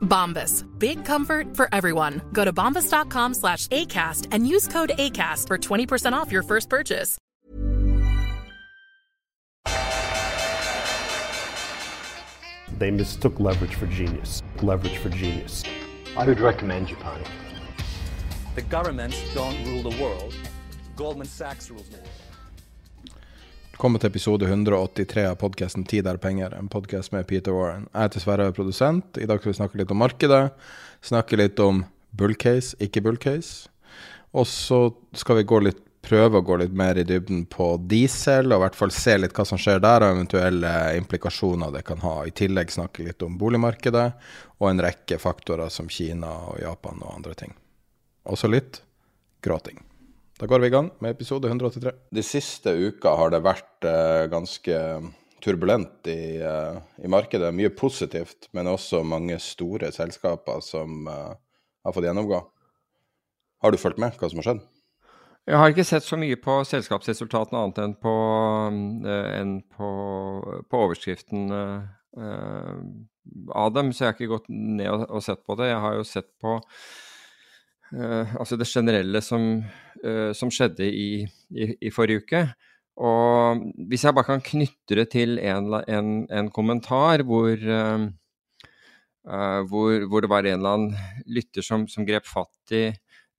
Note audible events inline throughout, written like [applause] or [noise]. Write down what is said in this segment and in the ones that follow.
Bombas. Big comfort for everyone. Go to bombas.com slash ACAST and use code ACAST for 20% off your first purchase. They mistook leverage for genius. Leverage for genius. I would recommend Japan. The governments don't rule the world. Goldman Sachs rules the world. Velkommen til episode 183 av podkasten 'Tid er penger', en podkast med Peter Warren. Jeg heter Sverre, produsent. I dag skal vi snakke litt om markedet. Snakke litt om bullcase, ikke bullcase. Og så skal vi litt, prøve å gå litt mer i dybden på diesel, og i hvert fall se litt hva som skjer der, og eventuelle implikasjoner det kan ha. I tillegg snakke litt om boligmarkedet og en rekke faktorer som Kina og Japan og andre ting. Også litt gråting. Da går vi i gang med episode 183. De siste uka har det vært eh, ganske turbulent i, eh, i, markedet. Mye positivt, men også mange store selskaper som eh, har fått gjennomgå. Har du fulgt med hva som har skjedd? Jeg har ikke sett så mye på selskapsresultatene annet enn på, enn på, på overskriften av dem, så jeg har ikke gått ned og, og sett på det. Jeg har jo sett på Uh, altså det generelle som, uh, som skjedde i, i, i, forrige uke. Og hvis jeg bare kan knytte det til en, en, en kommentar hvor, uh, hvor, hvor, det var en eller annen lytter som, som, grep fatt i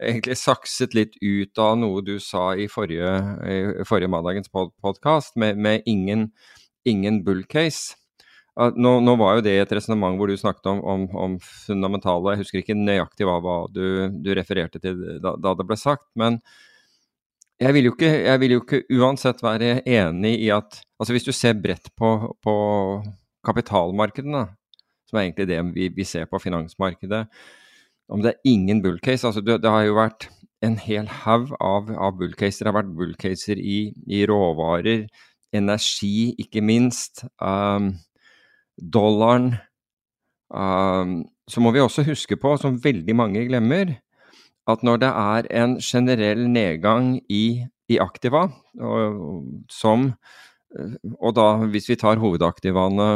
Egentlig sakset litt ut av noe du sa i forrige, i forrige mandagens pod podkast, med, med, ingen, ingen bull case. Nå, nå, var jo det et resonnement hvor du snakket om, om, om, fundamentale Jeg husker ikke nøyaktig hva, hva du, du, refererte til da, da, det ble sagt. Men jeg vil, jo ikke, jeg vil jo ikke uansett være enig i at Altså hvis du ser bredt på, på kapitalmarkedene, som er egentlig det vi, vi, ser på finansmarkedet Om det er ingen bullcase altså det, det har jo vært en hel haug av, av bullcaser. Det har vært bullcaser i, i råvarer, energi ikke minst. Um, dollaren um, Så må vi også huske på, som veldig mange glemmer, at når det er en generell nedgang i, i aktiva, og, som Og da, hvis vi tar hovedaktivaene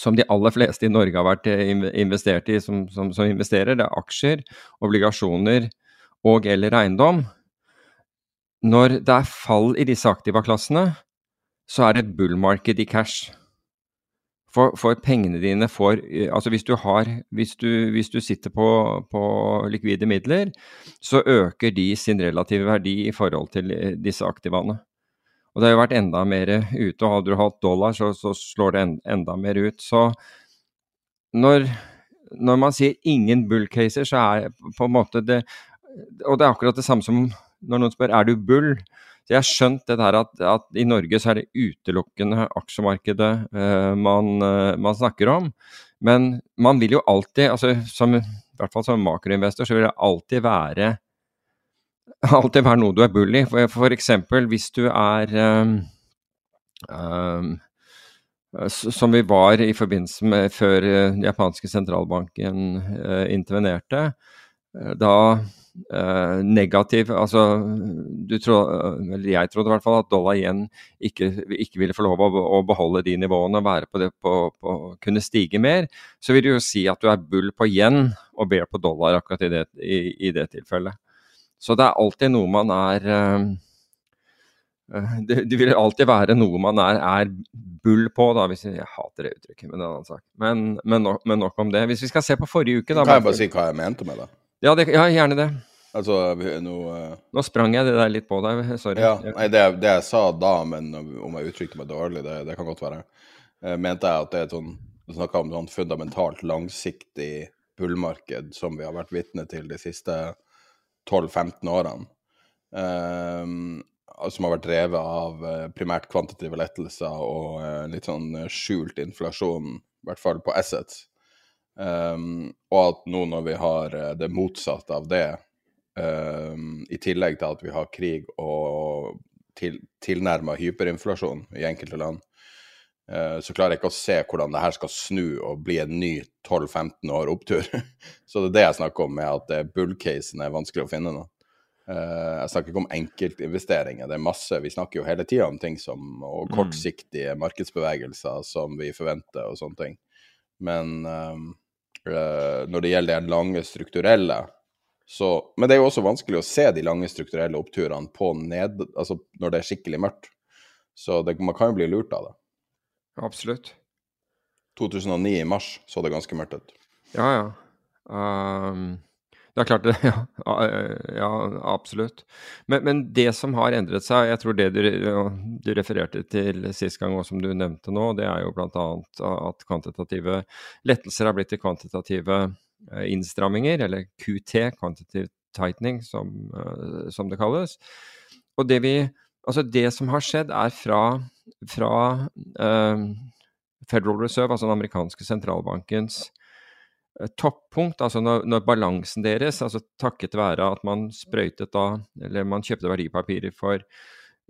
som de aller fleste i Norge har vært investert i som, som, som investerer, det er aksjer, obligasjoner og eller eiendom. Når det er fall i disse aktiva-klassene, så er det et bull market i cash. For, for, pengene dine får Altså hvis du har Hvis du, hvis du sitter på, på, likvide midler, så øker de sin relative verdi i forhold til eh, disse aktivaene. Og det har jo vært enda mer ute, og hadde du hatt dollar, så, så slår det en, enda mer ut. Så når, når man sier ingen bull caser, så er på en måte det Og det er akkurat det samme som når noen spør er du bull, så jeg har skjønt det der at, at, i Norge så er det utelukkende aksjemarkedet uh, man, uh, man, snakker om. Men man vil jo alltid, altså som, i hvert fall som makroinvestor, så vil det alltid være [laughs] alltid være noe du er bull i. For, for eksempel hvis du er um, um, som vi var i forbindelse med før den japanske sentralbanken intervenerte. Da Uh, negativ Altså, du tror eller jeg trodde i hvert fall at dollar igjen ikke, ikke ville få lov å, å, beholde de nivåene og være på det på, på kunne stige mer. Så vil det jo si at du er bull på yen og ber på dollar akkurat i det, i, i det tilfellet. Så det er alltid noe man er uh, det, det, vil alltid være noe man er, er bull på, da, hvis jeg, jeg hater det uttrykket, men det er en annen sak. Men, men, nok, men, nok, om det. Hvis vi skal se på forrige uke da, Kan jeg bare si hva jeg mente med det? Ja, det, ja gjerne det. Altså, nå uh... Nå sprang jeg det der litt på deg, sorry. Ja, nei, det, det jeg sa da, men om jeg uttrykte meg dårlig, det, det kan godt være. uh, mente jeg at det er et sånn Du snakka om sånn fundamentalt langsiktig bullmarked som vi har vært vitne til de siste 12-15 årene. Uh, som har vært drevet av primært kvantitative lettelser og litt sånn skjult inflasjon, i hvert fall på assets. Um, og at nå når vi har eh, det motsatte av det, um, i tillegg til at vi har krig og til, tilnærma hyperinflasjon i enkelte land, uh, så klarer jeg ikke å se hvordan det her skal snu og bli en ny 12-15 år opptur. [laughs] så det er det jeg snakker om med at det bull-casen er vanskelig å finne nå. Uh, jeg snakker ikke om enkeltinvesteringer, det er masse. Vi snakker jo hele tida om ting som og kortsiktige markedsbevegelser som vi forventer og sånne ting. Men um, eh, når det gjelder det lange strukturelle, så Men det er jo også vanskelig å se de lange strukturelle oppturene på ned... Altså når det er skikkelig mørkt. Så det, man kan jo bli lurt av det. Absolutt. 2009 i mars så det ganske mørkt ut. Ja, ja. Ehm, det er klart det. [laughs] Ja, ja absolutt. Men, men, det som har endret seg, jeg tror det du, du refererte til sist gang, og som du nevnte nå, det er jo bl.a. at kvantitative lettelser har blitt til kvantitative innstramminger, eller QT, quantitative tightening, som, som det kalles. Og det vi Altså, det som har skjedd, er fra, fra uh, Federal Reserve, altså den amerikanske sentralbankens toppunkt, altså når, når, balansen deres, altså takket være at man sprøytet da, eller man kjøpte verdipapirer for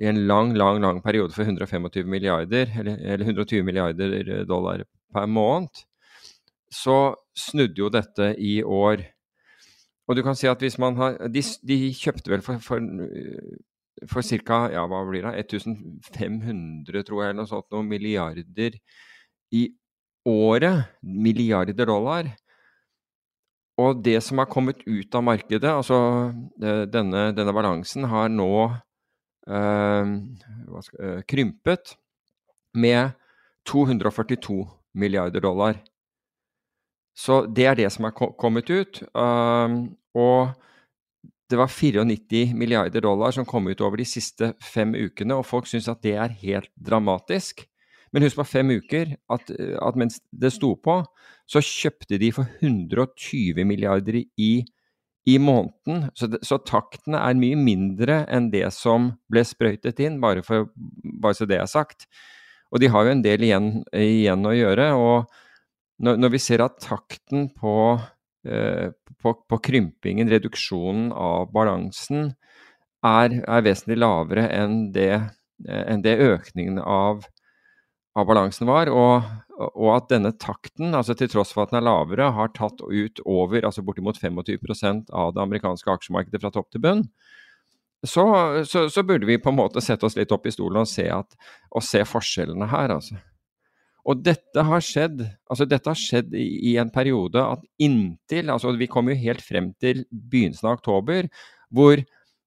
i en lang, lang lang periode for 125 milliarder, eller, eller 120 milliarder dollar per måned, så snudde jo dette i år. Og du kan si at hvis man har De, de kjøpte vel for, for for ca. Ja, hva blir det? 1500, tror jeg, eller noe sånt, noen milliarder i året. Milliarder dollar. Og det som har kommet ut av markedet, altså denne, denne balansen, har nå øh, krympet med 242 milliarder dollar. Så det er det som har kommet ut. Uh, og det var 94 milliarder dollar som kom ut over de siste fem ukene, og folk syns at det er helt dramatisk. Men husk på fem uker at, at, mens det sto på, så kjøpte de for 120 milliarder i, i måneden. Så, så, taktene er mye mindre enn det som ble sprøytet inn, bare, for, bare så det er sagt. Og de har jo en del igjen, igjen å gjøre. Og når, når vi ser at takten på på, på, krympingen, reduksjonen av balansen, er, er vesentlig lavere enn det, enn det økningen av, av balansen var. Og, og, at denne takten, altså til tross for at den er lavere, har tatt ut over altså bortimot 25% av det amerikanske aksjemarkedet fra topp til bunn. Så, så, så, burde vi på en måte sette oss litt opp i stolen og se, at, og se forskjellene her, altså. Og dette har skjedd altså dette har skjedd i, i, en periode at inntil altså Vi kom jo helt frem til begynnelsen av oktober, hvor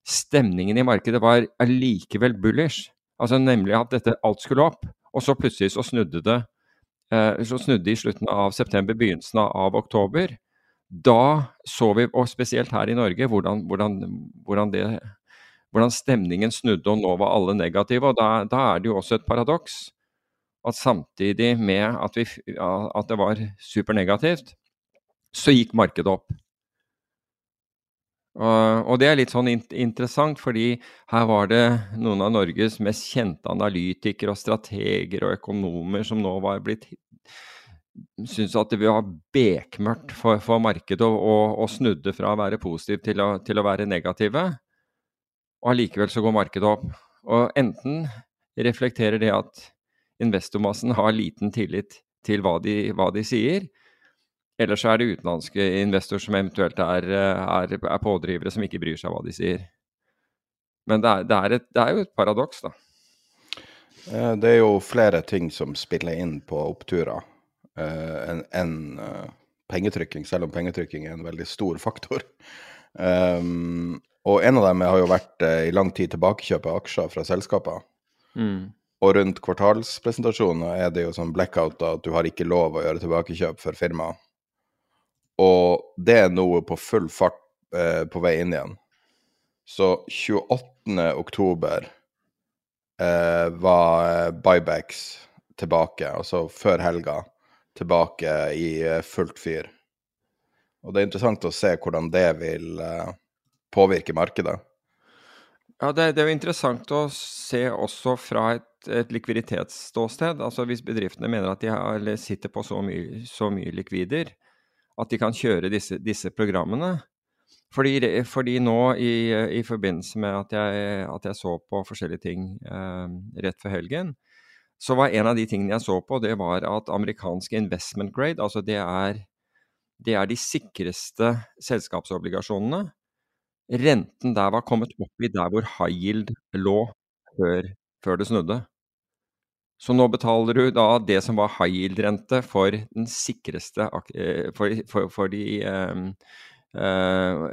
stemningen i markedet var allikevel bullish. Altså nemlig at dette alt skulle opp. Og så plutselig så snudde det. Eh, så snudde i slutten av september, begynnelsen av oktober. Da så vi, og spesielt her i Norge, hvordan, hvordan, hvordan, det, hvordan stemningen snudde, og nå var alle negative. Og da, da er det jo også et paradoks at samtidig med at, vi, at det var supernegativt, så gikk markedet opp. Og, det er litt sånn interessant, fordi her var det noen av Norges mest kjente analytikere og strateger og økonomer som nå var blitt syntes at det var bekmørkt for, for markedet og, og, og, snudde fra å være positiv til å, til å være negative. Og allikevel så går markedet opp. Og enten reflekterer det at investormassen har liten tillit til hva de, hva de sier. Eller så er det utenlandske investorer som eventuelt er, er, er, pådrivere som ikke bryr seg hva de sier. Men det er, det er, et, det jo et paradoks, da. Eh, det er jo flere ting som spiller inn på oppturer eh, enn en, uh, pengetrykking, selv om pengetrykking er en veldig stor faktor. Um, og en av dem har jo vært i lang tid tilbakekjøp av aksjer fra selskaper. Mm. Og rundt kvartalspresentasjoner er det jo sånn blackout at du har ikke lov å gjøre tilbakekjøp for firmaet. Og det er noe på full fart eh, på vei inn igjen. Så 28. oktober eh, var eh, buybacks tilbake, altså før helga, tilbake i eh, fullt fyr. Og det er interessant å se hvordan det vil eh, påvirke markedet. Ja, det, det, er jo interessant å se også fra et, et likviditetsståsted. Altså hvis bedriftene mener at de har, sitter på så mye, så mye, likvider at de kan kjøre disse, disse programmene. Fordi, fordi nå i, i, forbindelse med at jeg, at jeg, så på forskjellige ting eh, rett før helgen, så var en av de tingene jeg så på, det var at amerikansk investment grade, altså det er, det er de sikreste selskapsobligasjonene renten der var kommet opp i der hvor high yield lå før, før det snudde. Så nå betaler du da det som var high yield-rente for den sikreste eh, For, for, for de um, uh,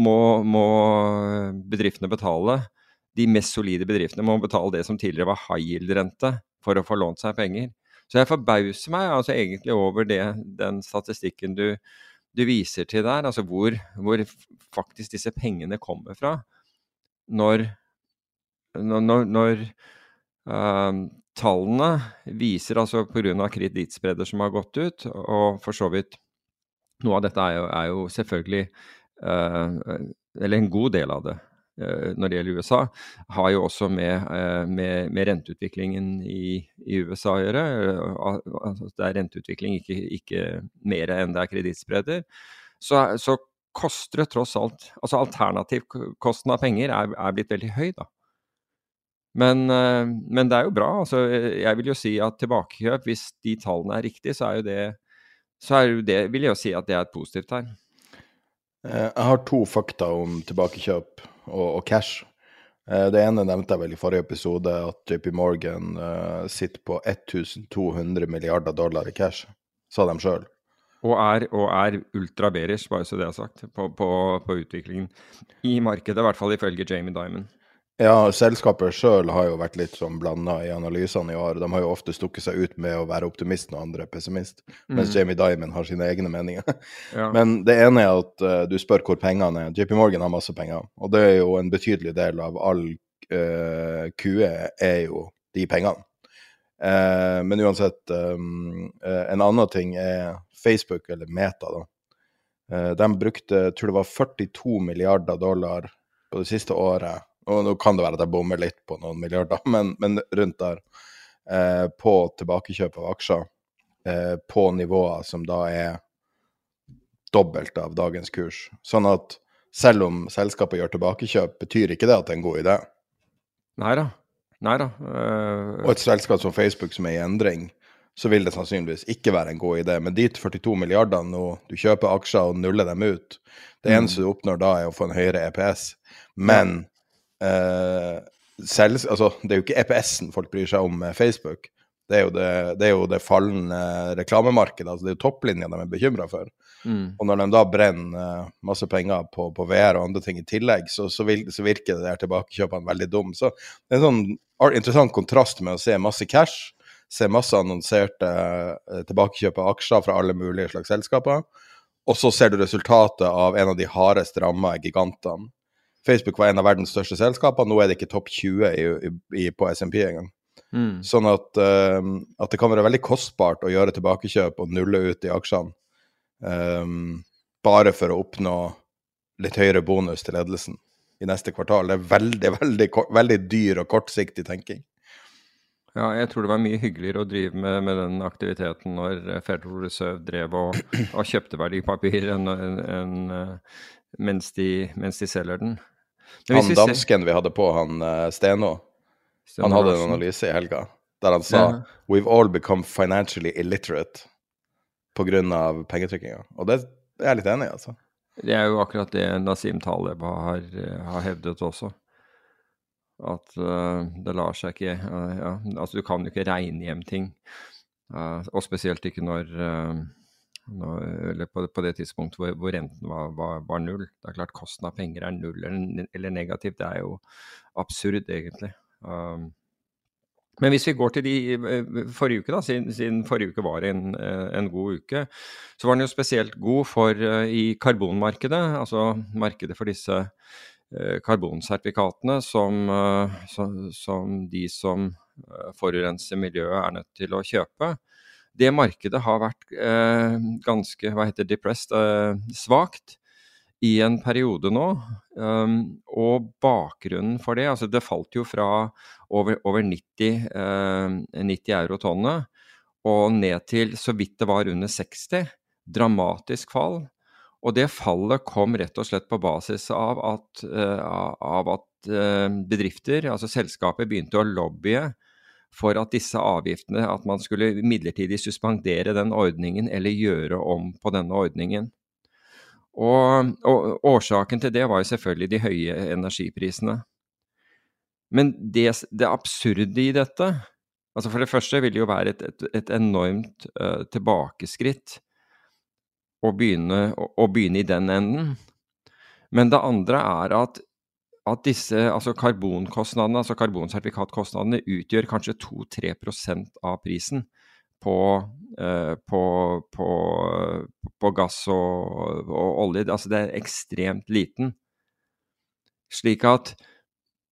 må, må, bedriftene betale. De mest solide bedriftene må betale det som tidligere var high yield-rente for å få lånt seg penger. Så jeg forbauser meg altså egentlig over det, den statistikken du, du viser til der, altså hvor, hvor faktisk disse pengene kommer fra, når, når, når uh, tallene viser altså pga. kredittspredder som har gått ut, og for så vidt noe av dette er jo, er jo selvfølgelig uh, Eller en god del av det Eh, når det gjelder USA, har jo også med, eh, med, med renteutviklingen i, i, USA å gjøre. Altså, det er renteutvikling, ikke, ikke mer enn det er kredittspredder. Så, så, koster det tross alt Altså alternativkosten av penger er, er, blitt veldig høy, da. Men, men, det er jo bra. Altså, jeg vil jo si at tilbakekjøp, hvis de tallene er riktige, så er jo det, så er jo det vil jeg jo si at det er et positivt tegn. Jeg har to fakta om tilbakekjøp og, og cash. Eh, det ene nevnte jeg vel i forrige episode, at JP Morgan sitter på 1200 milliarder dollar i cash, sa de sjøl. Og er, og er ultra bare så det er sagt, på, på, på utviklingen i markedet, i hvert fall ifølge Jamie Dimon. Ja, selskapet sjøl har jo vært litt sånn blanda i analysene i år. De har jo ofte stukket seg ut med å være optimist når andre er pessimist, mens mm. Jamie Dimon har sine egne meninger. [laughs] Ja. Men det ene er at uh, du spør hvor pengene er. JP Morgan har masse penger, og det er jo en betydelig del av all uh, eh, QE er jo de pengene. Uh, men uansett, um, en annen ting er Facebook, eller Meta, da. de brukte, jeg tror det var 42 milliarder dollar på det siste året og nå kan det være at jeg bommer litt på noen milliarder, [laughs] men, men rundt der. Eh, på tilbakekjøp av aksjer eh, på nivåer som da er dobbelt av dagens kurs. Sånn at selv om selskapet gjør tilbakekjøp, betyr ikke det at det er en god idé. Nei da. Nei da. Uh... Og et selskap som Facebook som er i endring, så vil det sannsynligvis ikke være en god idé. Men de 42 milliardene nå, du kjøper aksjer og nuller dem ut, det mm. eneste du oppnår da, er å få en høyere EPS. Men eh, selv, altså, Det er jo ikke EPS-en folk bryr seg om med Facebook. Det er det, det, er jo det fallende reklamemarkedet. altså Det er jo topplinja de er bekymra for. Mm. Og når de da brenner eh, masse penger på, på, VR og andre ting i tillegg, så, så, vil, så virker det der tilbakekjøpene veldig dum. Så det er en sånn interessant kontrast med å se masse cash, se masse annonserte uh, tilbakekjøp av aksjer fra alle mulige slags selskaper, og så ser du resultatet av en av de hardest ramma gigantene Facebook var en av verdens største selskaper, nå er det ikke topp 20 i, i, på SMP engang. Mm. Sånn at, um, at, det kan være veldig kostbart å gjøre tilbakekjøp og nulle ut i aksjene um, bare for å oppnå litt høyere bonus til ledelsen i neste kvartal. Det er veldig, veldig, veldig dyr og kortsiktig tenking. Ja, jeg tror det var mye hyggeligere å drive med, med den aktiviteten når Federal Reserve drev og, og kjøpte verdipapir enn, en, enn, eh, mens, de, mens de selger den. Han dansken vi hadde på, han uh, Steno, han hadde en analyse i helga der han sa ja. We've all become financially illiterate pga. pengetrykkinga. Og det er jeg litt enig i, altså. Det er jo akkurat det Nasim Taleb har, har hevdet også. At uh, det lar seg ikke uh, ja, Altså, du kan jo ikke regne hjem ting. Uh, og spesielt ikke når eller på, på, det tidspunktet hvor, hvor renten var, var, var, null. Det er klart Kosten av penger er null eller, eller negativt. Det er jo absurd, egentlig. Um, Men hvis vi går til de forrige uke, da, siden, siden forrige uke var en, en, god uke, så var den jo spesielt god for i karbonmarkedet, altså markedet for disse karbonsertifikatene som, som, som de som forurenser miljøet, er nødt til å kjøpe det markedet har vært eh, ganske hva heter depressed, eh, svakt i en periode nå. Um, og bakgrunnen for det altså Det falt jo fra over, over 90, eh, 90 euro tonnet og ned til så vidt det var under 60. Dramatisk fall. Og det fallet kom rett og slett på basis av at, uh, av at uh, bedrifter, altså selskaper, begynte å lobbye for at disse avgiftene, at man skulle midlertidig suspendere den ordningen eller gjøre om på denne ordningen. Og, og Årsaken til det var jo selvfølgelig de høye energiprisene. Men det, det absurde i dette altså For det første vil det jo være et, et, et enormt uh, tilbakeskritt å begynne, å, å begynne i den enden. Men det andre er at at disse altså karbonkostnadene, altså karbonsertifikatkostnadene, utgjør kanskje 2-3% av prisen på, eh, på, på, på gass og, og, olje. Altså det er ekstremt liten. Slik at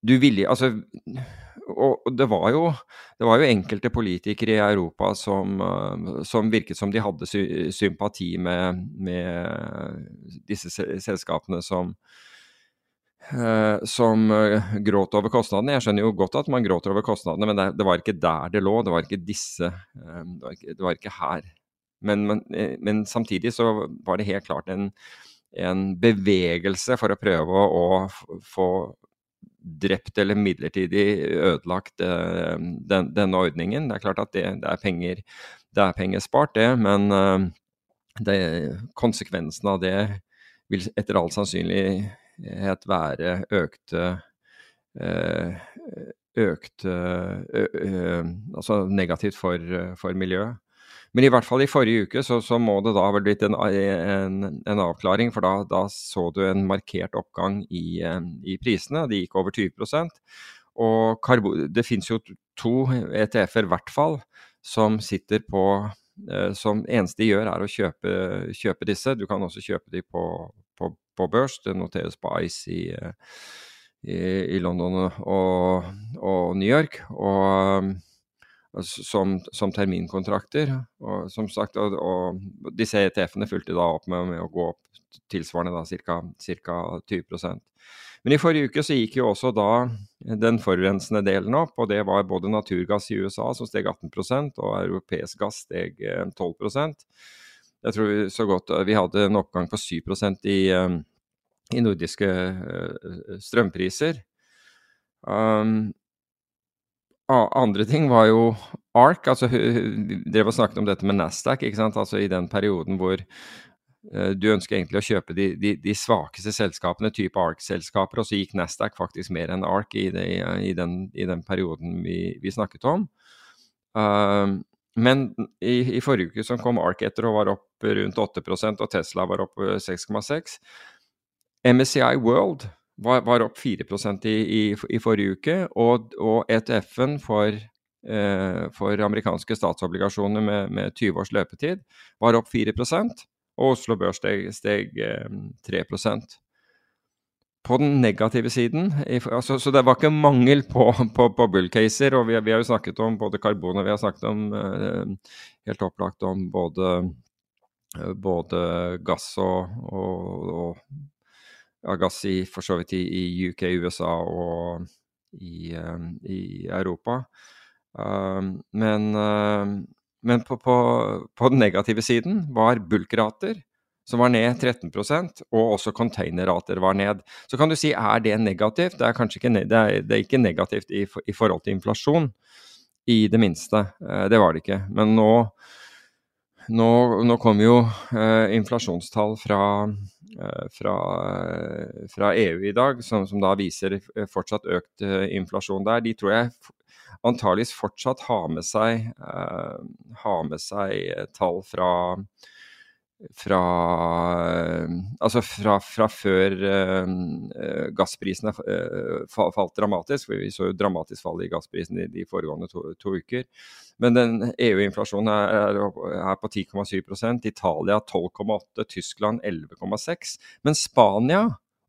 du ville Altså og det var, jo, det var jo enkelte politikere i Europa som, eh, som virket som de hadde sympati med, med disse selskapene som, som uh, gråt over kostnadene. Jeg skjønner jo godt at man gråter over kostnadene, men det, det var ikke der det lå. Det var ikke disse uh, det, var ikke, det, var ikke, her. Men, men, men, samtidig så var det helt klart en, en bevegelse for å prøve å, å få drept eller midlertidig ødelagt den, denne ordningen. Det er klart at det, det, er, penger, det er penger spart, det, men det, konsekvensen av det vil etter all sannsynlig være økte eh, økte Altså negativt for, for, miljøet. Men i hvert fall i forrige uke så, så må det da ha blitt en, en, en avklaring, for da, da, så du en markert oppgang i, i prisene. De gikk over 20% Og det finnes jo to ETF-er i hvert fall som sitter på Som eneste de gjør, er å kjøpe, kjøpe disse. Du kan også kjøpe de på, på børs. Det noteres på ICE i, i, i London og, og, New York. Og som, som terminkontrakter. Og som sagt, og, og disse ETF-ene fulgte da opp med, med, å gå opp tilsvarende ca. 20 men i forrige uke så gikk jo også da den forurensende delen opp, og det var både naturgass i USA som steg 18% og europeisk gass steg 12% jeg tror vi så godt Vi hadde en oppgang på 7 i, um, i nordiske strømpriser. Um, andre ting var jo ARK. altså drev og snakket om dette med Nasdaq. ikke sant, altså I den perioden hvor du ønsker egentlig å kjøpe de, de, de svakeste selskapene, type ARK-selskaper, og så gikk Nasdaq faktisk mer enn ARK i, det, i, den, i den, perioden vi, vi snakket om. Uh, men i, i, forrige uke som kom Ark etter og var opp rundt 8% og Tesla var opp 6,6. MSCI World var, var opp 4 i, i, i, forrige uke, og, og ETF-en for, eh, for, amerikanske statsobligasjoner med, med 20 års løpetid var opp 4 og Oslo Børs steg, steg eh, 3 på den negative siden. Altså, så det var ikke mangel på, på, på bull-caser. Og vi, vi, har jo snakket om både karbon og vi har snakket om uh, helt opplagt om både, uh, både gass og, og, og, ja, gass i, for så vidt i, i UK, USA og i, i Europa. men, men på, på, den negative siden var bulkrater som var ned 13% og også containerrater var ned. Så kan du si er det negativt? Det er kanskje ikke, det er, det er ikke negativt i, i, forhold til inflasjon, i det minste. Eh, det var det ikke. Men nå, nå, nå kommer jo eh, inflasjonstall fra, eh, fra, eh, fra, EU i dag, som, som, da viser fortsatt økt inflasjon der. De tror jeg antageligvis fortsatt har med seg, uh, har med seg tall fra fra Altså fra, fra før uh, gassprisene uh, falt dramatisk. Vi så jo dramatisk fall i gassprisen i de foregående to, to uker. Men den EU-inflasjonen er, er, på 10,7% Italia 12,8 Tyskland 11,6 Men Spania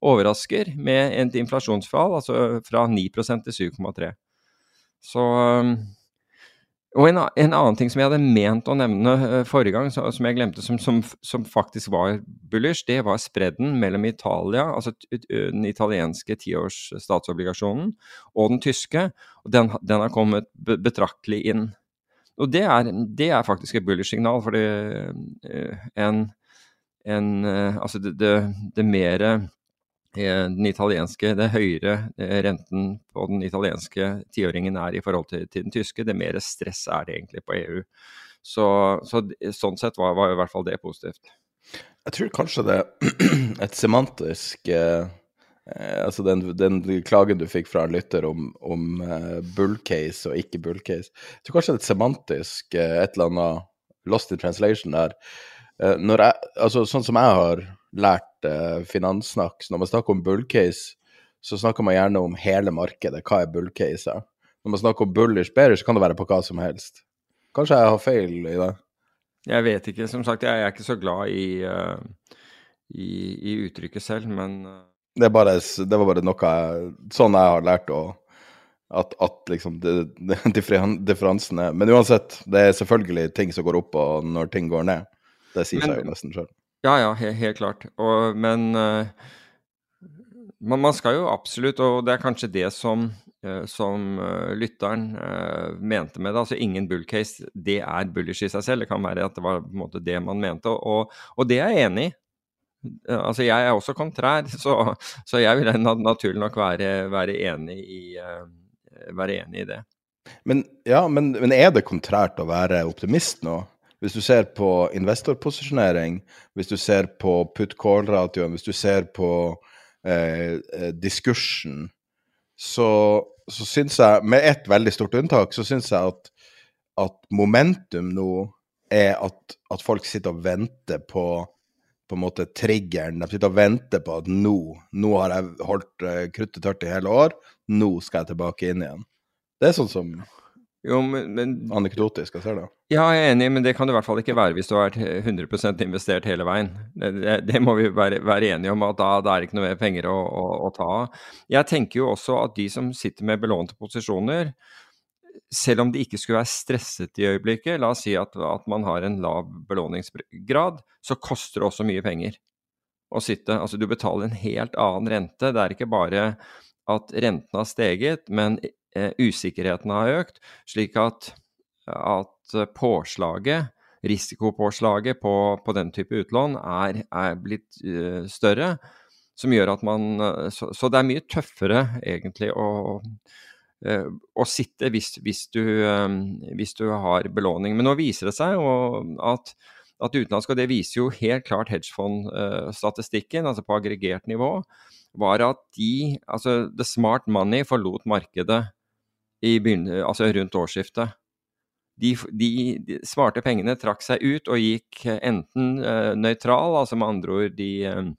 overrasker med et inflasjonsfall altså fra 9% til 7,3 Så um, og en, en, annen ting som jeg hadde ment å nevne uh, forrige gang, som jeg glemte, som, som, som, faktisk var bullish, det var spredden mellom Italia, altså den italienske tiårs statsobligasjonen, og den tyske. og Den, den har kommet betraktelig inn. Og det er, det er faktisk et bullish signal, fordi en, en Altså det, det, det mere Eh, den italienske, det høyere eh, renten på den italienske tiåringen er i forhold til, til, den tyske, det mer stress er det egentlig på EU. Så, så sånn sett var, var, i hvert fall det positivt. Jeg tror kanskje det er [clears throat] et semantisk eh, Altså den, den, klagen du fikk fra en lytter om, om uh, bullcase og ikke bullcase. Jeg tror kanskje det er et semantisk eh, et eller annet lost in translation der. Uh, når jeg, altså Sånn som jeg har lært eh, finanssnakk. Når man snakker om bullcase, så snakker man gjerne om hele markedet. Hva er bullcase? Når man snakker om bullish bearish, så kan det være på hva som helst. Kanskje jeg har feil i det? Jeg vet ikke. Som sagt, jeg er ikke så glad i, uh, i, i uttrykket selv, men det, bare, det, var bare noe jeg, sånn jeg har lært å at, at liksom [laughs] differansene Men uansett, det er selvfølgelig ting som går opp og når ting går ned. Det sier men, seg jo nesten sjøl. Ja, ja, he helt klart. Og, men uh, man, man, skal jo absolutt, og det er kanskje det som, uh, som uh, lytteren mente med det, altså ingen bullcase, det er bullish i seg selv. Det kan være at det var på en måte det man mente, og, og det er jeg enig i. Altså, jeg er også kontrær, så, så jeg vil naturlig nok være, være, enig i, være enig i det. Men, ja, men, men er det kontrært å være optimist nå? Hvis du ser på investorposisjonering, hvis du ser på put-call-ratioen, hvis du ser på eh, eh, diskursen, så, så syns jeg, med ett veldig stort unntak, så syns jeg at, at, momentum nå er at, at, folk sitter og venter på på en måte triggeren. De sitter og venter på at nå, nå har jeg holdt uh, kruttet tørt i hele år, nå skal jeg tilbake inn igjen. Det er sånn som jo, men, men, Anekdotisk, jeg ser det. Ja, jeg er enig, men det kan det i hvert fall ikke være hvis du har vært 100 investert hele veien. Det, det, det må vi være, være, enige om, at da, da, er det ikke noe mer penger å, å, å, ta av. Jeg tenker jo også at de som sitter med belånte posisjoner, selv om de ikke skulle være stresset i øyeblikket, la oss si at, at man har en lav belåningsgrad, så koster det også mye penger å sitte. Altså du betaler en helt annen rente. Det er ikke bare at renten har steget, men Eh, usikkerheten har økt, slik at, at påslaget, risikopåslaget på, på, den type utlån er, er blitt uh, større. Som gjør at man eh, så, så, det er mye tøffere egentlig å, å sitte hvis, hvis, du, hvis, du, har belåning. Men nå viser det seg at, at utenlandsk, og det viser jo helt klart hedgefondstatistikken, altså på aggregert nivå, var at de, altså the smart money forlot markedet altså rundt årsskiftet. De, de, de, smarte pengene trakk seg ut og gikk enten uh, nøytral, altså med andre ord de uh,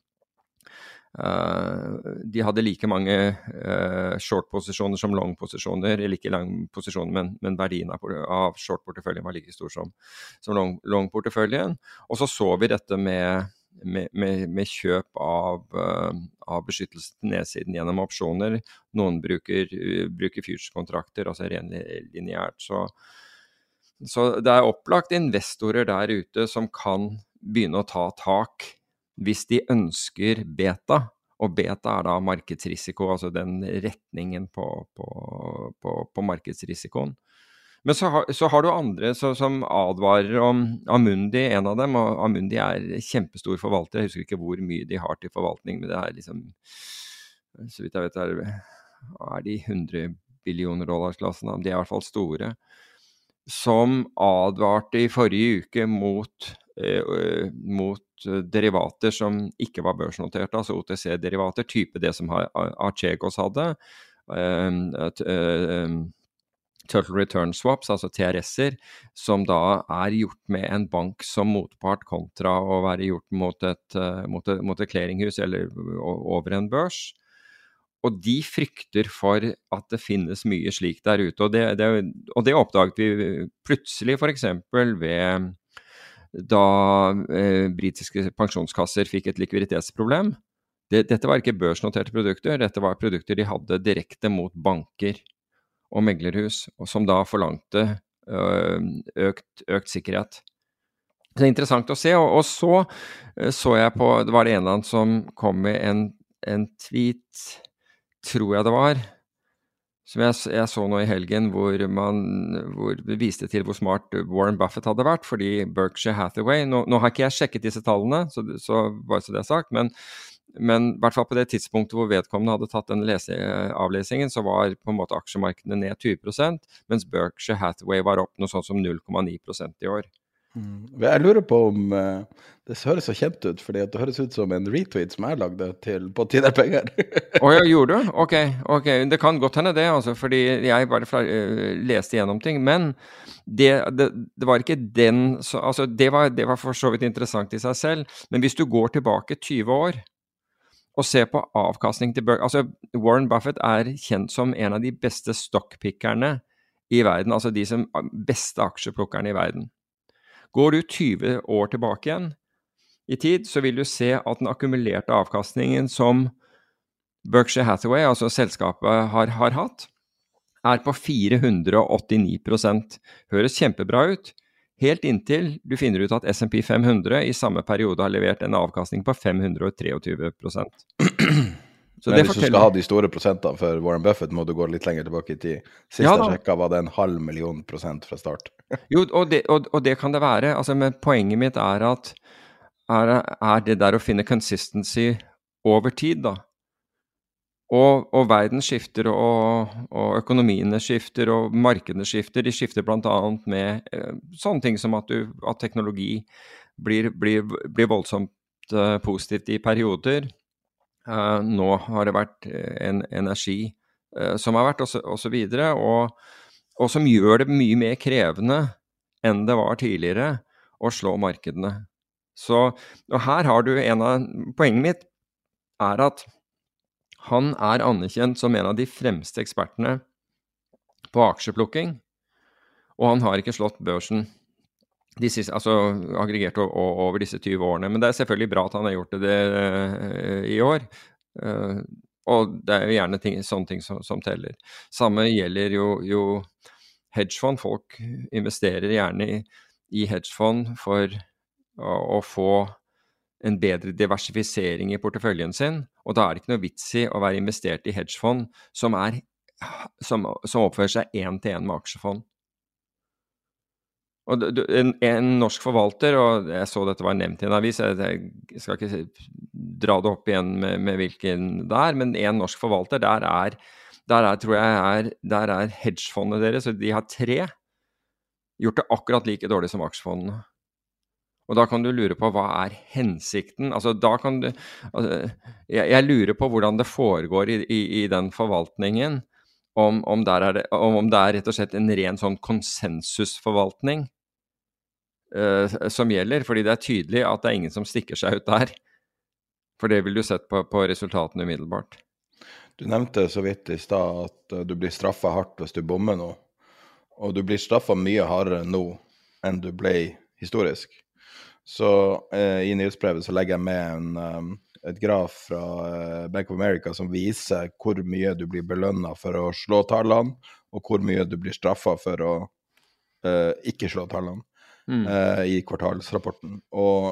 de hadde like mange uh, short-posisjoner som long-posisjoner, eller ikke lang-posisjoner, men, men, verdien av, av short-porteføljen var like stor som, som long-porteføljen. Long og så så vi dette med med, med, med, kjøp av, uh, av, beskyttelse til nedsiden gjennom opsjoner. Noen bruker, bruker future-kontrakter, altså ren lineært. Så, så, det er opplagt investorer der ute som kan begynne å ta tak hvis de ønsker beta. Og beta er da markedsrisiko, altså den retningen på, på, på, på markedsrisikoen. Men så har, så har du andre så, som advarer om Amundi, en av dem. Og Amundi er kjempestor forvalter. Jeg husker ikke hvor mye de har til forvaltning, men det er liksom Så vidt jeg vet er, er de 100 billioner dollars-klassen. De er i hvert fall store. Som advarte i forrige uke mot, eh, mot derivater som ikke var børsnoterte, altså OTC-derivater, type det som Archegos hadde. Eh, Turtle Return Swaps, altså TRS-er, som da er gjort med en bank som motpart, kontra å være gjort mot et, mot et, mot et clearinghus eller over en børs. Og de frykter for at det finnes mye slikt der ute. Og det, det, og det oppdaget vi plutselig f.eks. ved da eh, britiske pensjonskasser fikk et likviditetsproblem. Det, dette var ikke børsnoterte produkter, dette var produkter de hadde direkte mot banker og meglerhus, og som da forlangte øh, økt, økt, sikkerhet. Det er interessant å se. Og, og så øh, så jeg på Det var det en eller annen som kom med en, en tweet, tror jeg det var, som jeg, jeg, så nå i helgen, hvor man hvor det viste til hvor smart Warren Buffett hadde vært. Fordi Berkshire Hathaway Nå, nå har ikke jeg sjekket disse tallene, så, så bare så det er sagt, men, men i hvert fall på det tidspunktet hvor vedkommende hadde tatt den avlesingen, så var på en måte aksjemarkedene ned 20% mens Berkshire Hathaway var opp noe sånt som 0,9% i år. Mm. Jeg lurer på om uh, det høres så kjent ut, fordi det høres ut som en retweet som jeg lagde til, på Tider penger. [laughs] Å oh, ja, gjorde du? Ok. ok. Det kan godt hende det, altså, fordi jeg bare uh, leste gjennom ting. Men det, det, det var ikke den så, altså, det var, det var, for så vidt interessant i seg selv. Men hvis du går tilbake 20 år og ser på avkastning til Berg altså Warren Buffett er kjent som en av de beste stockpickerne i verden. Altså de som beste aksjeplukkerne i verden. Går du 20 år tilbake igjen i tid, så vil du se at den akkumulerte avkastningen som Berkshire Hathaway, altså selskapet, har, har hatt, er på 489% Høres kjempebra ut, helt inntil du finner ut at SMP 500 i samme periode har levert en avkastning på 523 så Men hvis du skal ha de store prosentene for Warren Buffett, må du gå litt lenger tilbake i tid. Sist ja, jeg sjekka, var det en halv million prosent fra start. [laughs] jo, og det, og, og det, kan det være. Altså, men poenget mitt er at er, er, det der å finne consistency over tid, da. Og, og verden skifter, og, økonomiene skifter, og markedene skifter. De skifter bl.a. med eh, sånne ting som at, du, at teknologi blir, blir, blir voldsomt eh, positivt i perioder. Uh, nå har det vært eh, en energi uh, som har vært. Og, så videre, og, og som gjør det mye mer krevende enn det var tidligere å slå markedene. Så, og her har du en av Poenget mitt er at han er anerkjent som en av de fremste ekspertene på aksjeplukking, og han har ikke slått børsen siste, altså aggregert over disse 20 årene. Men det er selvfølgelig bra at han har gjort det, det eh, i år. Uh, og det er jo gjerne ting, sånne ting som, som, teller. Samme gjelder jo, jo hedgefond. Folk investerer gjerne i, i hedgefond for å, å, få en bedre diversifisering i porteføljen sin. Og da er det ikke noe vits i å være investert i hedgefond som, er, som, som oppfører seg én-til-én med aksjefond. Og en, en, norsk forvalter, og jeg så dette var nevnt i en avis, jeg, jeg skal ikke dra det opp igjen med, med, hvilken det er, men en norsk forvalter, der er, der er tror jeg er, der er hedgefondet deres, og de har tre, gjort det akkurat like dårlig som aksjefondene. Og da kan du lure på hva er hensikten? Altså, da kan du altså, jeg, jeg, lurer på hvordan det foregår i, i, i den forvaltningen. Om, om, det, om, det, er rett og slett en ren sånn konsensusforvaltning som gjelder. Fordi det er tydelig at det er ingen som stikker seg ut der. For det vil du sett på, på resultatene umiddelbart. Du nevnte så vidt i stad at uh, du blir straffa hardt hvis du bommer nå. Og du blir straffa mye hardere nå enn du ble historisk. Så eh, i nyhetsbrevet så legger jeg med en, um, et graf fra Bank of America som viser hvor mye du blir belønna for å slå tallene, og hvor mye du blir straffa for å ikke slå tallene mm. uh, i kvartalsrapporten. Og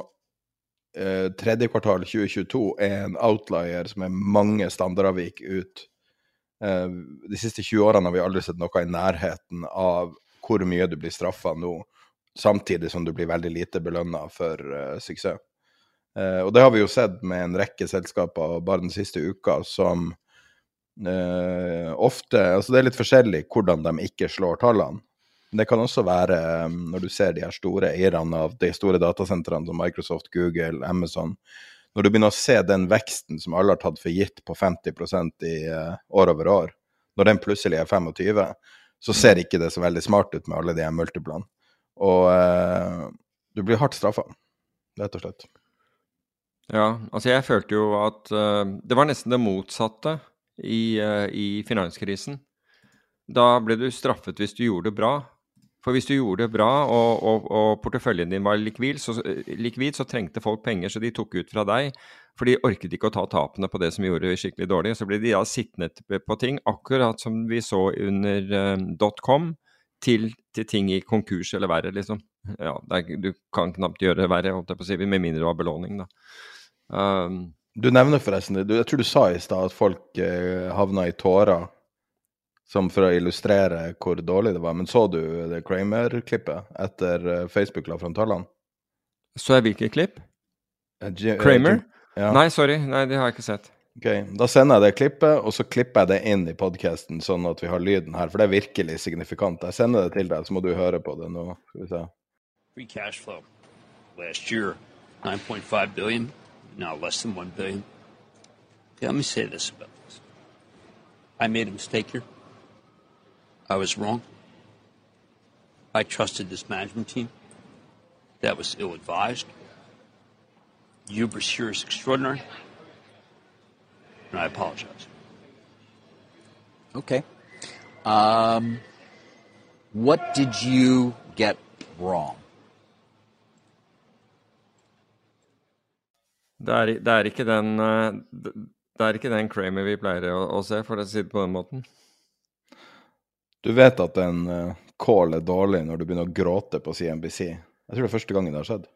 uh, tredje kvartal 2022 er en outlier som er mange standardavvik ut. Uh, de siste 20 årene har vi aldri sett noe i nærheten av hvor mye du blir straffa nå, samtidig som du blir veldig lite belønna for suksess. og det har vi jo sett med en rekke selskaper bare den siste uka som ofte Altså det er litt forskjellig hvordan de ikke slår tallene. Det kan også være, um, når du ser de her store eierne av de store datasentrene som Microsoft, Google, Amazon Når du begynner å se den veksten som alle har tatt for gitt på 50% i uh, år over år, når den plutselig er 25 så ser ikke det så veldig smart ut med alle de her multiplene. Og eh, du blir hardt straffa, rett og slett. Ja, altså jeg følte jo at uh, det var nesten det motsatte i, uh, i, finanskrisen. Da ble du straffet hvis du gjorde det bra. For hvis du gjorde det bra og, og, og porteføljen din var likvid så, likvid, så trengte folk penger, så de tok ut fra deg. For de orket ikke å ta tapene på det som gjorde det skikkelig dårlig. Så ble de da sittende på ting, akkurat som vi så under uh, .com, til, til, ting i konkurs eller verre, liksom. Ja, er, du kan knapt gjøre det verre, holdt jeg på å si, med mindre du har belåning, da. Um, du nevner forresten, jeg tror du sa i stad at folk eh, havna i tårer som for å illustrere hvor dårlig det var. Men så du det Kramer-klippet etter eh, Facebook la fram tallene? Så jeg hvilket klipp? G Kramer? Ja. Nei, sorry. Nei, det har jeg ikke sett. Ok, Da sender jeg det klippet, og så klipper jeg det inn i podkasten, sånn at vi har lyden her. For det er virkelig signifikant. Jeg sender det til deg, så må du høre på det nå. Skal vi se. Free cash flow last year, 9.5 billion. now less than 1 billion. Okay, let me say this about this. I made a mistake here. I was wrong. I trusted this management team. That was ill advised. Hubris here is extraordinary. And I apologize. Okay. Um, what did you get wrong? Det er, det er, ikke den eh, det er ikke den Kramer vi pleier å, å se, for å si det på den måten. Du vet at en uh, call er dårlig når du begynner å gråte på CNBC. Jeg tror det er første gangen det har skjedd.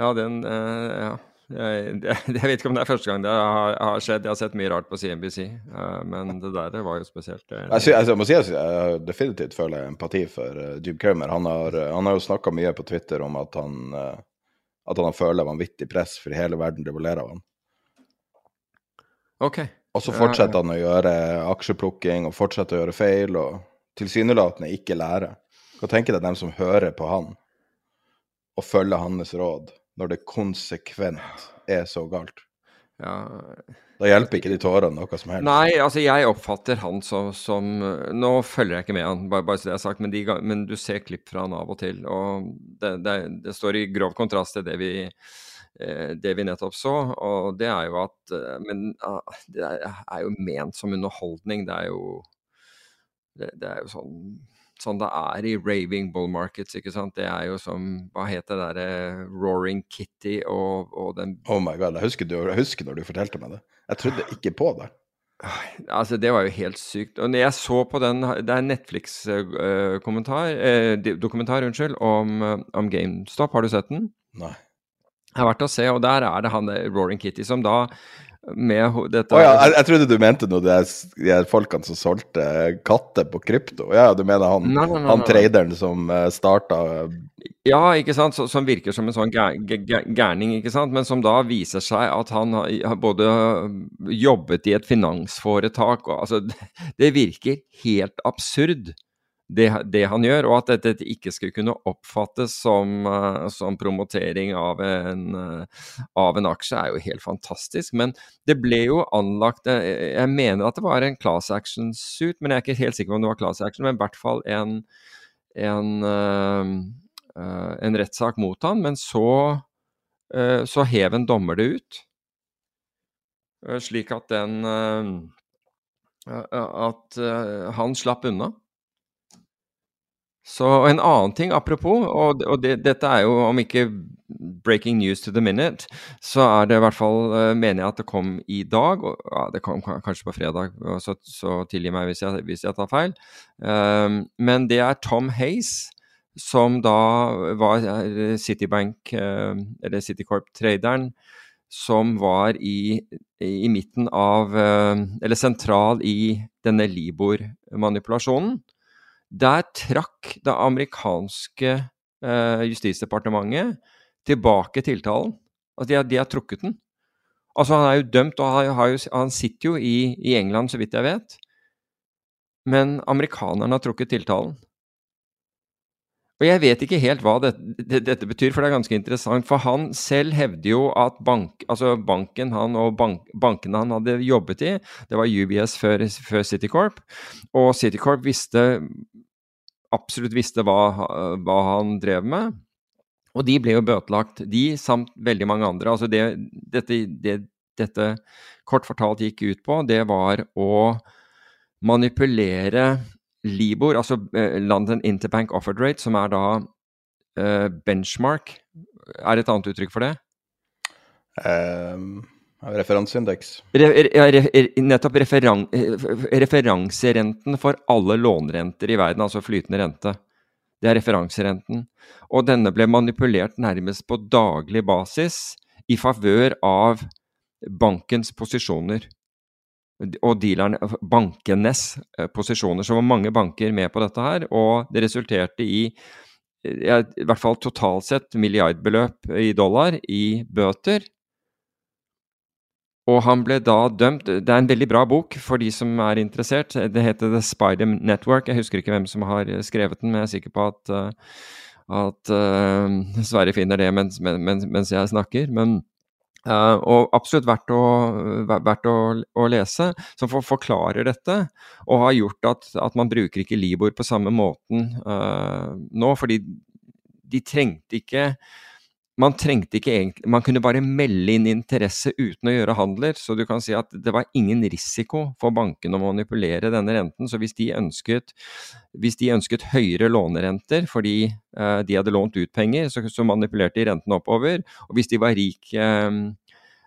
Ja, den uh, Ja. Jeg, [laughs] jeg, vet ikke om det er første gang det har, har skjedd. Jeg har sett mye rart på CNBC, uh, men det der var jo spesielt. Jeg, jeg, jeg, må si at jeg definitivt føler empati for Jim Kramer. Han har, han har jo snakka mye på Twitter om at han at han føler vanvittig press, for hele verden revolerer av han. Ok. Og så fortsetter han å gjøre aksjeplukking og fortsetter å gjøre feil, og tilsynelatende ikke lære. Hva tenker deg dem som hører på han, og følger hans råd, når det konsekvent er så galt? Ja, da hjelper ikke de tårene noe som helst. Nei, altså jeg oppfatter han som, som Nå følger jeg ikke med han, bare, bare så det er sagt, men, de, men, du ser klipp fra han av og til. Og det, det, det står i grov kontrast til det vi, eh, det vi nettopp så. Og det er jo at eh, Men ah, det er jo ment som underholdning. Det er jo det, det er jo sånn sånn det er i raving bull markets, ikke sant. Det er jo som Hva heter det derre Roaring Kitty og, og, den Oh my god, jeg husker, du, jeg husker når du fortalte meg det. Jeg trodde ikke på det. Altså, det var jo helt sykt. Og når jeg så på den Det er Netflix-kommentar uh, uh, Dokumentar, unnskyld, om, uh, om, GameStop. Har du sett den? Nei. Jeg har vært og se, og der er det han Roaring Kitty som da med dette oh, ja, jeg, jeg, trodde du mente noe de, de folkene som solgte katter på krypto. Ja, du mener han, nei, nei, nei, han traderen som eh, starta Ja, ikke sant, så, som virker som en sånn gærning, ikke sant, men som da viser seg at han har både jobbet i et finansforetak og Altså, [laughs] det virker helt absurd det, det, han gjør, og at dette ikke skulle kunne oppfattes som, uh, som promotering av en, uh, av en, aksje, er jo helt fantastisk. Men det ble jo anlagt uh, Jeg mener at det var en class action suit, men jeg er ikke helt sikker på om det var class action, men i hvert fall en, en, en rettssak mot han. Men så, så hev en dommer det ut, slik at den At han slapp unna. Så en annen ting, apropos, og, og det, dette er jo om ikke breaking news to the minute, så er det i hvert fall uh, mener jeg at det kom i dag. Og, ja, det kom kanskje på fredag, så, så tilgi meg hvis jeg, hvis jeg, tar feil. Um, men det er Tom Hace, som da var Citibank, uh, eller Citicorp-traderen, som var i, i midten av Eller sentral i denne Libor-manipulasjonen. Der trakk det amerikanske eh, justisdepartementet tilbake tiltalen. Altså de har, de har, trukket den. Altså Han er jo dømt, og har, har jo, han sitter jo i, i, England, så vidt jeg vet. Men amerikanerne har trukket tiltalen. Og jeg vet ikke helt hva det, det, dette betyr, for det er ganske interessant. For han selv hevder jo at bank, altså banken han og bank, bankene han hadde jobbet i, det var UBS før, før Citicorp. Og Citicorp visste absolutt visste hva, hva han drev med. Og de ble jo bøtelagt, de samt veldig mange andre. Altså det, dette, det, dette kort fortalt gikk ut på, det var å manipulere Libor, altså eh, London Interbank Offered Rate, som er da uh, benchmark, er et annet uttrykk for det? Um, referanseindeks. Re, re, re, nettopp referan, referanserenten for alle lånerenter i verden, altså flytende rente. Det er referanserenten. Og denne ble manipulert nærmest på daglig basis i favør av bankens posisjoner. Og dealerne, bankenes eh, posisjoner. Så var mange banker med på dette her, og det resulterte i i hvert fall totalt sett milliardbeløp i dollar i bøter og han ble da dømt Det er en veldig bra bok for de som er interessert. Det heter The Spider Network. Jeg husker ikke hvem som har skrevet den, men jeg er sikker på at, at uh, Sverre finner det mens, mens, mens jeg snakker. Men, uh, og absolutt verdt, å, verdt å, å, lese, som for, forklarer dette. Og har gjort at, at, man bruker ikke Libor på samme måten nå, fordi de trengte ikke man trengte ikke egentlig Man kunne bare melde inn interesse uten å gjøre handler. Så du kan si at det var ingen risiko for bankene å manipulere denne renten. Så hvis de ønsket, hvis de ønsket høyere lånerenter fordi eh, de hadde lånt ut penger, så, så, manipulerte de renten oppover. Og hvis de var rik eh,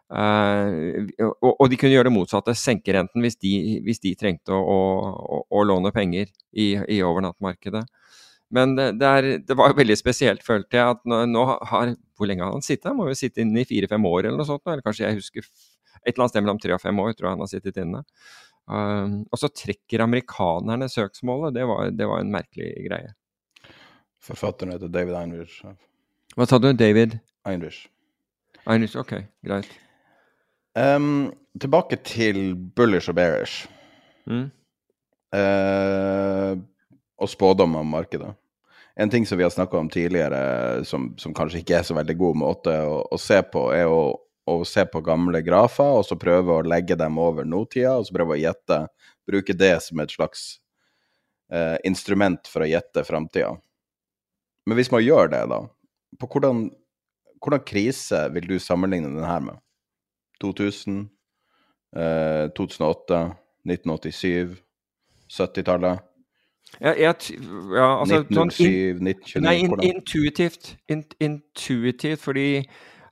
eh, og, og, de kunne gjøre det motsatte, senke renten hvis de, hvis de trengte å, å, å, låne penger i, i overnattmarkedet. Men det, er, det, var veldig spesielt, følte jeg. at nå, nå har, Hvor lenge har han sittet? Han må jo sitte inne i fire-fem år eller noe sånt. Eller kanskje jeg husker et eller annet sted mellom tre og fem år tror jeg han har sittet inne. Um, og så trekker amerikanerne søksmålet. Det var, det var en merkelig greie. Forfatteren heter David Einrich. Hva sa du? David? Einrich. Einrich, ok, greit. Um, tilbake til bullish og bearish. Mm. Uh, og spådommer om markedet. En ting som vi har snakka om tidligere, som, som, kanskje ikke er så veldig god måte å, å se på, er å, å, se på gamle grafer og så prøve å legge dem over nåtida, og så prøve å gjette. Bruke det som et slags eh, instrument for å gjette framtida. Men hvis man gjør det, da, på hvordan, hvordan krise vil du sammenligne den her med? 2000, eh, 2008, 1987, 70-tallet? Jeg, jeg, ja, altså, 1907, sånn, 1929 Nei, in, intuitivt. In, intuitivt, fordi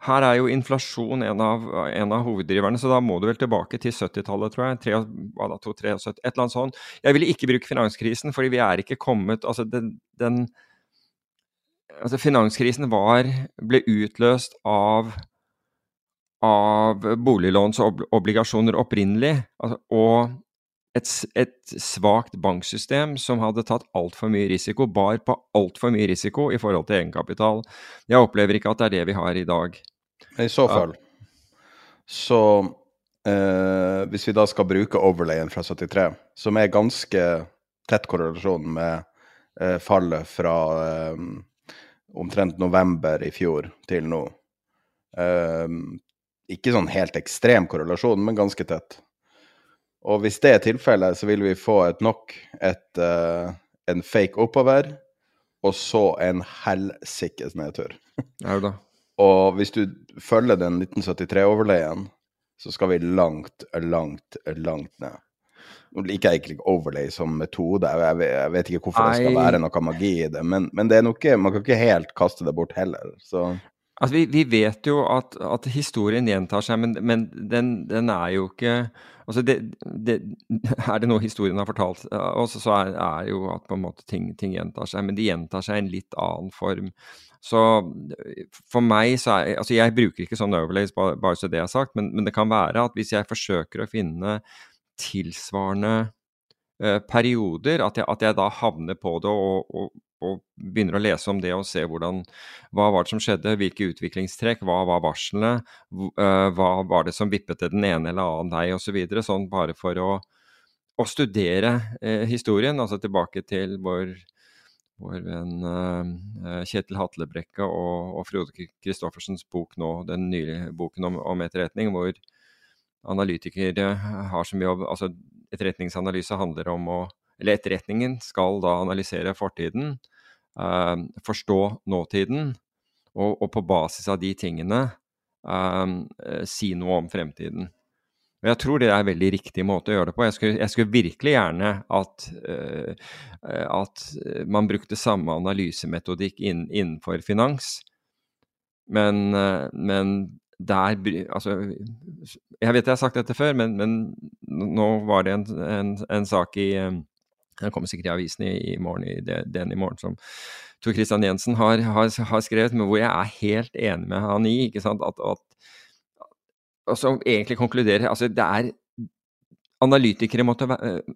her er jo inflasjon en av, en av, hoveddriverne, så da må du vel tilbake til 70-tallet, tror jeg. 3, hva da, 2, 3, 70, et eller annet sånt. Jeg ville ikke bruke finanskrisen, fordi vi er ikke kommet Altså, den, den altså Finanskrisen var, ble utløst av av boliglånsobligasjoner opprinnelig, altså, og et, et svakt banksystem som hadde tatt altfor mye risiko, bar på altfor mye risiko i forhold til egenkapital. Jeg opplever ikke at det er det vi har i dag. I så fall, så eh, Hvis vi da skal bruke overlayen fra 73, som er ganske tett korrelasjon med eh, fallet fra eh, omtrent november i fjor til nå eh, Ikke sånn helt ekstrem korrelasjon, men ganske tett. Og hvis det er tilfellet, så vil vi få et nok et, uh, en fake oppover, og så en helsikes nedtur. Ja, da. [laughs] og hvis du følger den 1973-overleien, så skal vi langt, langt, langt ned. Nå liker jeg ikke overlay som metode, jeg, jeg vet ikke hvorfor Ei. det skal være noe magi i det, men, men det er noe, man kan ikke helt kaste det bort heller. Så. Altså, vi, vi, vet jo at, at, historien gjentar seg, men, men den, den, er jo ikke altså det, det, [laughs] Er det noe historien har fortalt oss, så er, er jo at på en måte ting, ting, gjentar seg. Men de gjentar seg i en litt annen form. Så for meg så er Altså, jeg bruker ikke sånn overlays, bare, bare så det er sagt, men, men, det kan være at hvis jeg forsøker å finne tilsvarende uh, perioder, at jeg, at jeg, da havner på det og, og og begynner å lese om det og se hvordan, hva var det som skjedde, hvilke utviklingstrekk, hva var varslene, eh, hva var det som vippet til den ene eller annen vei osv. Så videre, sånn bare for å, å studere eh, historien, altså tilbake til vår, vår venn uh, Kjetil Hatlebrekke og, og Frode Christoffersens bok nå, den nylige boken om, om etterretning, hvor analytikere har så mye altså Etterretningsanalyse handler om å eller etterretningen skal da analysere fortiden, forstå nåtiden, og, og, på basis av de tingene uh, si noe om fremtiden. Og Jeg tror det er en veldig riktig måte å gjøre det på. Jeg skulle, jeg skulle virkelig gjerne at, uh, at, man brukte samme analysemetodikk inn, innenfor finans. Men, uh, men, der Altså, jeg vet jeg har sagt dette før, men, men nå var det en, en, en sak i Den kommer sikkert i avisen i, i morgen, i den i morgen, som Tor Christian Jensen har, har, har, skrevet, men hvor jeg er helt enig med han i. ikke sant, at, at som egentlig konkluderer altså det er analytikere måtte,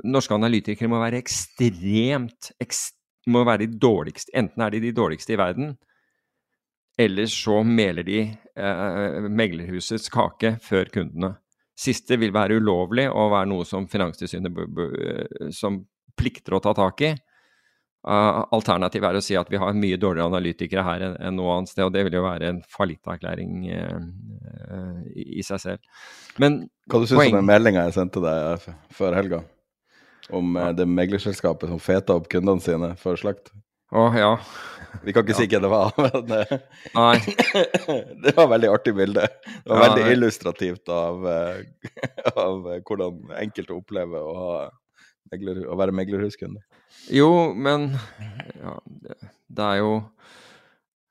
Norske analytikere må være ekstremt ekst, må være de dårligste Enten er de de dårligste i verden, eller så meler de eh, meglerhusets kake før kundene. Siste vil være ulovlig og være noe som Finanstilsynet som plikter å ta tak i. Uh, Alternativet er å si at vi har mye dårligere analytikere her enn, enn noe annet sted, og det vil jo være en fallitterklæring uh, i, i, seg selv. Men Hva du syns poeng... om den meldinga jeg sendte deg før helga? Om uh, det meglerselskapet som feta opp kundene sine før slakt? Å, ja. Vi kan ikke ja. si hvem det var, [laughs] men [laughs] det var et veldig artig bilde. Det var ja, veldig illustrativt av, [laughs] av hvordan enkelte opplever å, ha megler, å være meglerhuskunde. Jo, men ja, det, er jo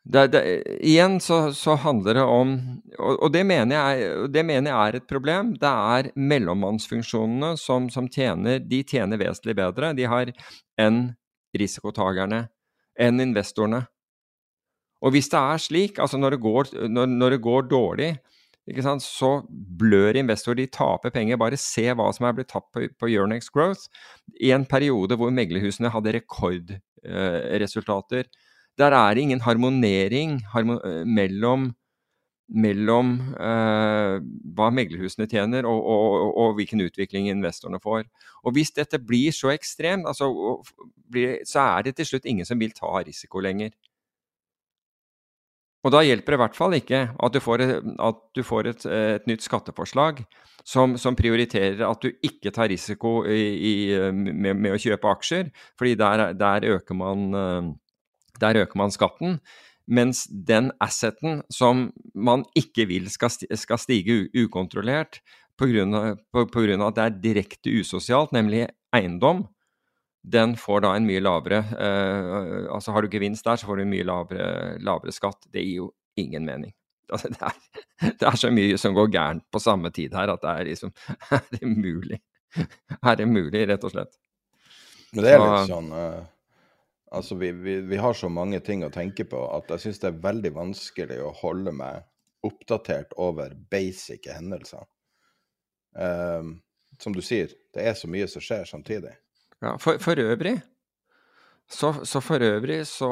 det, det, Igjen så, så, handler det om Og, og det, mener jeg, det, mener jeg, er et problem. Det er mellommannsfunksjonene som, som tjener De tjener vesentlig bedre de har enn risikotakerne, enn investorene. Og hvis det er slik, altså når det går, når, når det går dårlig, så blør investorer. De taper penger. Bare se hva som er blitt tatt på, på Euronex Growth i en periode hvor meglerhusene hadde rekordresultater. Eh, Der er det ingen harmonering harmon eh, mellom, mellom eh, hva meglerhusene tjener og, og, og, og, hvilken utvikling investorene får. Og Hvis dette blir så ekstremt, altså, så er det til slutt ingen som vil ta risiko lenger. Og da hjelper det i hvert fall ikke at du får, et, du får et, et, nytt skatteforslag som, som, prioriterer at du ikke tar risiko i, i, med, med, å kjøpe aksjer, fordi der, der, øker man, der, øker man, skatten. Mens den asseten som man ikke vil skal, skal stige ukontrollert pga. at det er direkte usosialt, nemlig eiendom, den får da en mye lavere eh, Altså har du gevinst der, så får du en mye lavere, lavere skatt. Det gir jo ingen mening. Altså, det, er, [laughs] det, er, så mye som går gærent på samme tid her at det er liksom [laughs] Er det mulig? Er det mulig, rett og slett? Men det er litt sånn uh, Altså, vi, vi, vi, har så mange ting å tenke på at jeg syns det er veldig vanskelig å holde meg oppdatert over basic hendelser. Uh, som du sier, det er så mye som skjer samtidig. Ja, for, for øvrig så, så, for øvrig så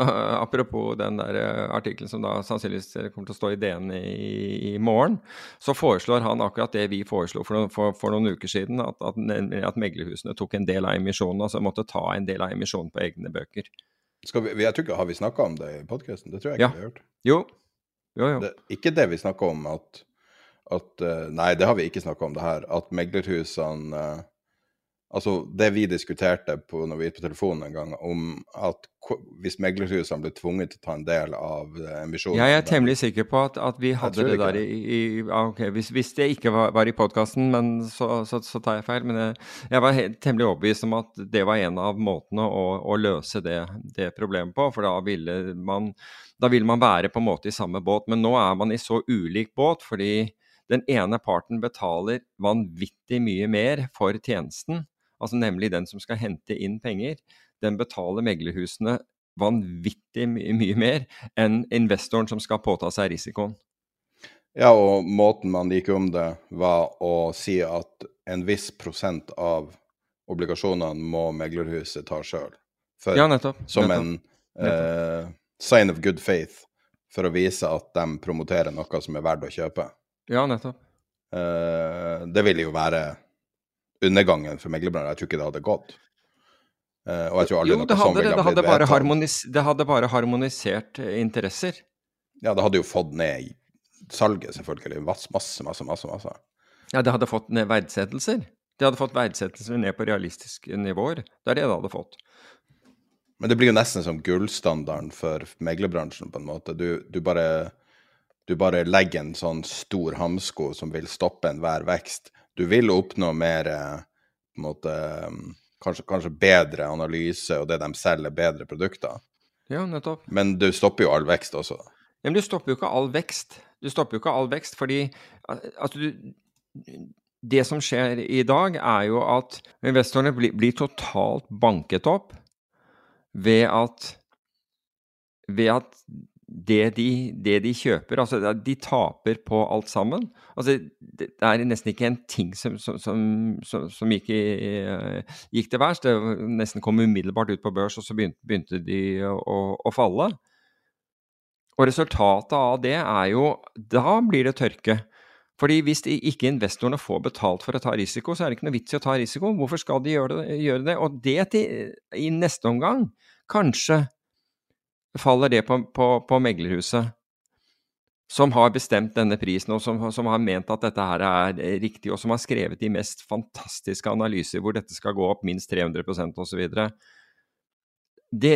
uh, [laughs] Apropos den der uh, artikkelen som da sannsynligvis kommer til å stå i DN i, i, morgen, så foreslår han akkurat det vi foreslo for, for, for noen uker siden, at, at, at, meglerhusene tok en del av emisjonen, altså måtte ta en del av emisjonen på egne bøker. Vi, jeg tror ikke, Har vi snakka om det i podkasten? Det tror jeg ikke ja. vi har hørt. Jo. jo, jo. Det, ikke det vi snakka om at, at uh, Nei, det har vi ikke snakka om det her. At meglerhusene Altså det vi diskuterte på, når vi gikk på telefonen en gang, om at hvis meglerhusene ble tvunget til å ta en del av eh, emisjonen Ja, jeg er temmelig sikker på at, at vi hadde det der i, i Ok, hvis, hvis, det ikke var, var i podkasten, så, så, så, tar jeg feil. Men jeg, jeg var helt, temmelig overbevist om at det var en av måtene å, å løse det, det, problemet på. For da ville man da vil man være på en måte i samme båt. Men nå er man i så ulik båt fordi den ene parten betaler vanvittig mye mer for tjenesten altså nemlig den som skal hente inn penger, den betaler meglerhusene vanvittig mye mer enn investoren som skal påta seg risikoen. Ja, og måten man gikk om det, var å si at en viss prosent av obligasjonene må meglerhuset ta sjøl. Ja, nettopp. Som nettopp. en eh, sign of good faith, for å vise at de promoterer noe som er verdt å kjøpe. Ja, nettopp. Eh, det vil jo være undergangen for meglerbransjen. Jeg tror ikke det hadde gått. Uh, og jeg tror aldri jo, det hadde, det, det, hadde bare harmonis, det hadde bare harmonisert eh, interesser. Ja, det hadde jo fått ned salget, selvfølgelig. Masse, masse, masse. masse. Ja, det hadde fått ned verdsettelser. Det hadde fått verdsettelser ned på realistiske nivåer. Det er det det hadde fått. Men det blir jo nesten som gullstandarden for meglerbransjen, på en måte. Du, du, bare, du bare legger en sånn stor hamsko som vil stoppe enhver vekst. Du vil oppnå mer eh, på en måte, kanskje, kanskje bedre analyse, og det de selger, bedre produkter. Ja, nettopp. Men du stopper jo all vekst også. Ja, men du stopper jo ikke all vekst. Du stopper jo ikke all vekst fordi altså, du, Det som skjer i dag, er jo at investorene blir, blir totalt banket opp ved at ved at det de, det de, kjøper altså De taper på alt sammen. Altså, det er nesten ikke en ting som, som, som, som gikk, i, gikk, til værs. Det nesten kom umiddelbart ut på børs, og så begynte, begynte de å, å, falle. Og resultatet av det er jo Da blir det tørke. Fordi hvis ikke investorene får betalt for å ta risiko, så er det ikke noe vits i å ta risiko. Hvorfor skal de gjøre det? Gjøre det? Og det til, i neste omgang Kanskje faller det på, på, på meglerhuset, som har bestemt denne prisen, og som, som, har ment at dette her er riktig, og som har skrevet de mest fantastiske analyser hvor dette skal gå opp minst 300% osv. Det,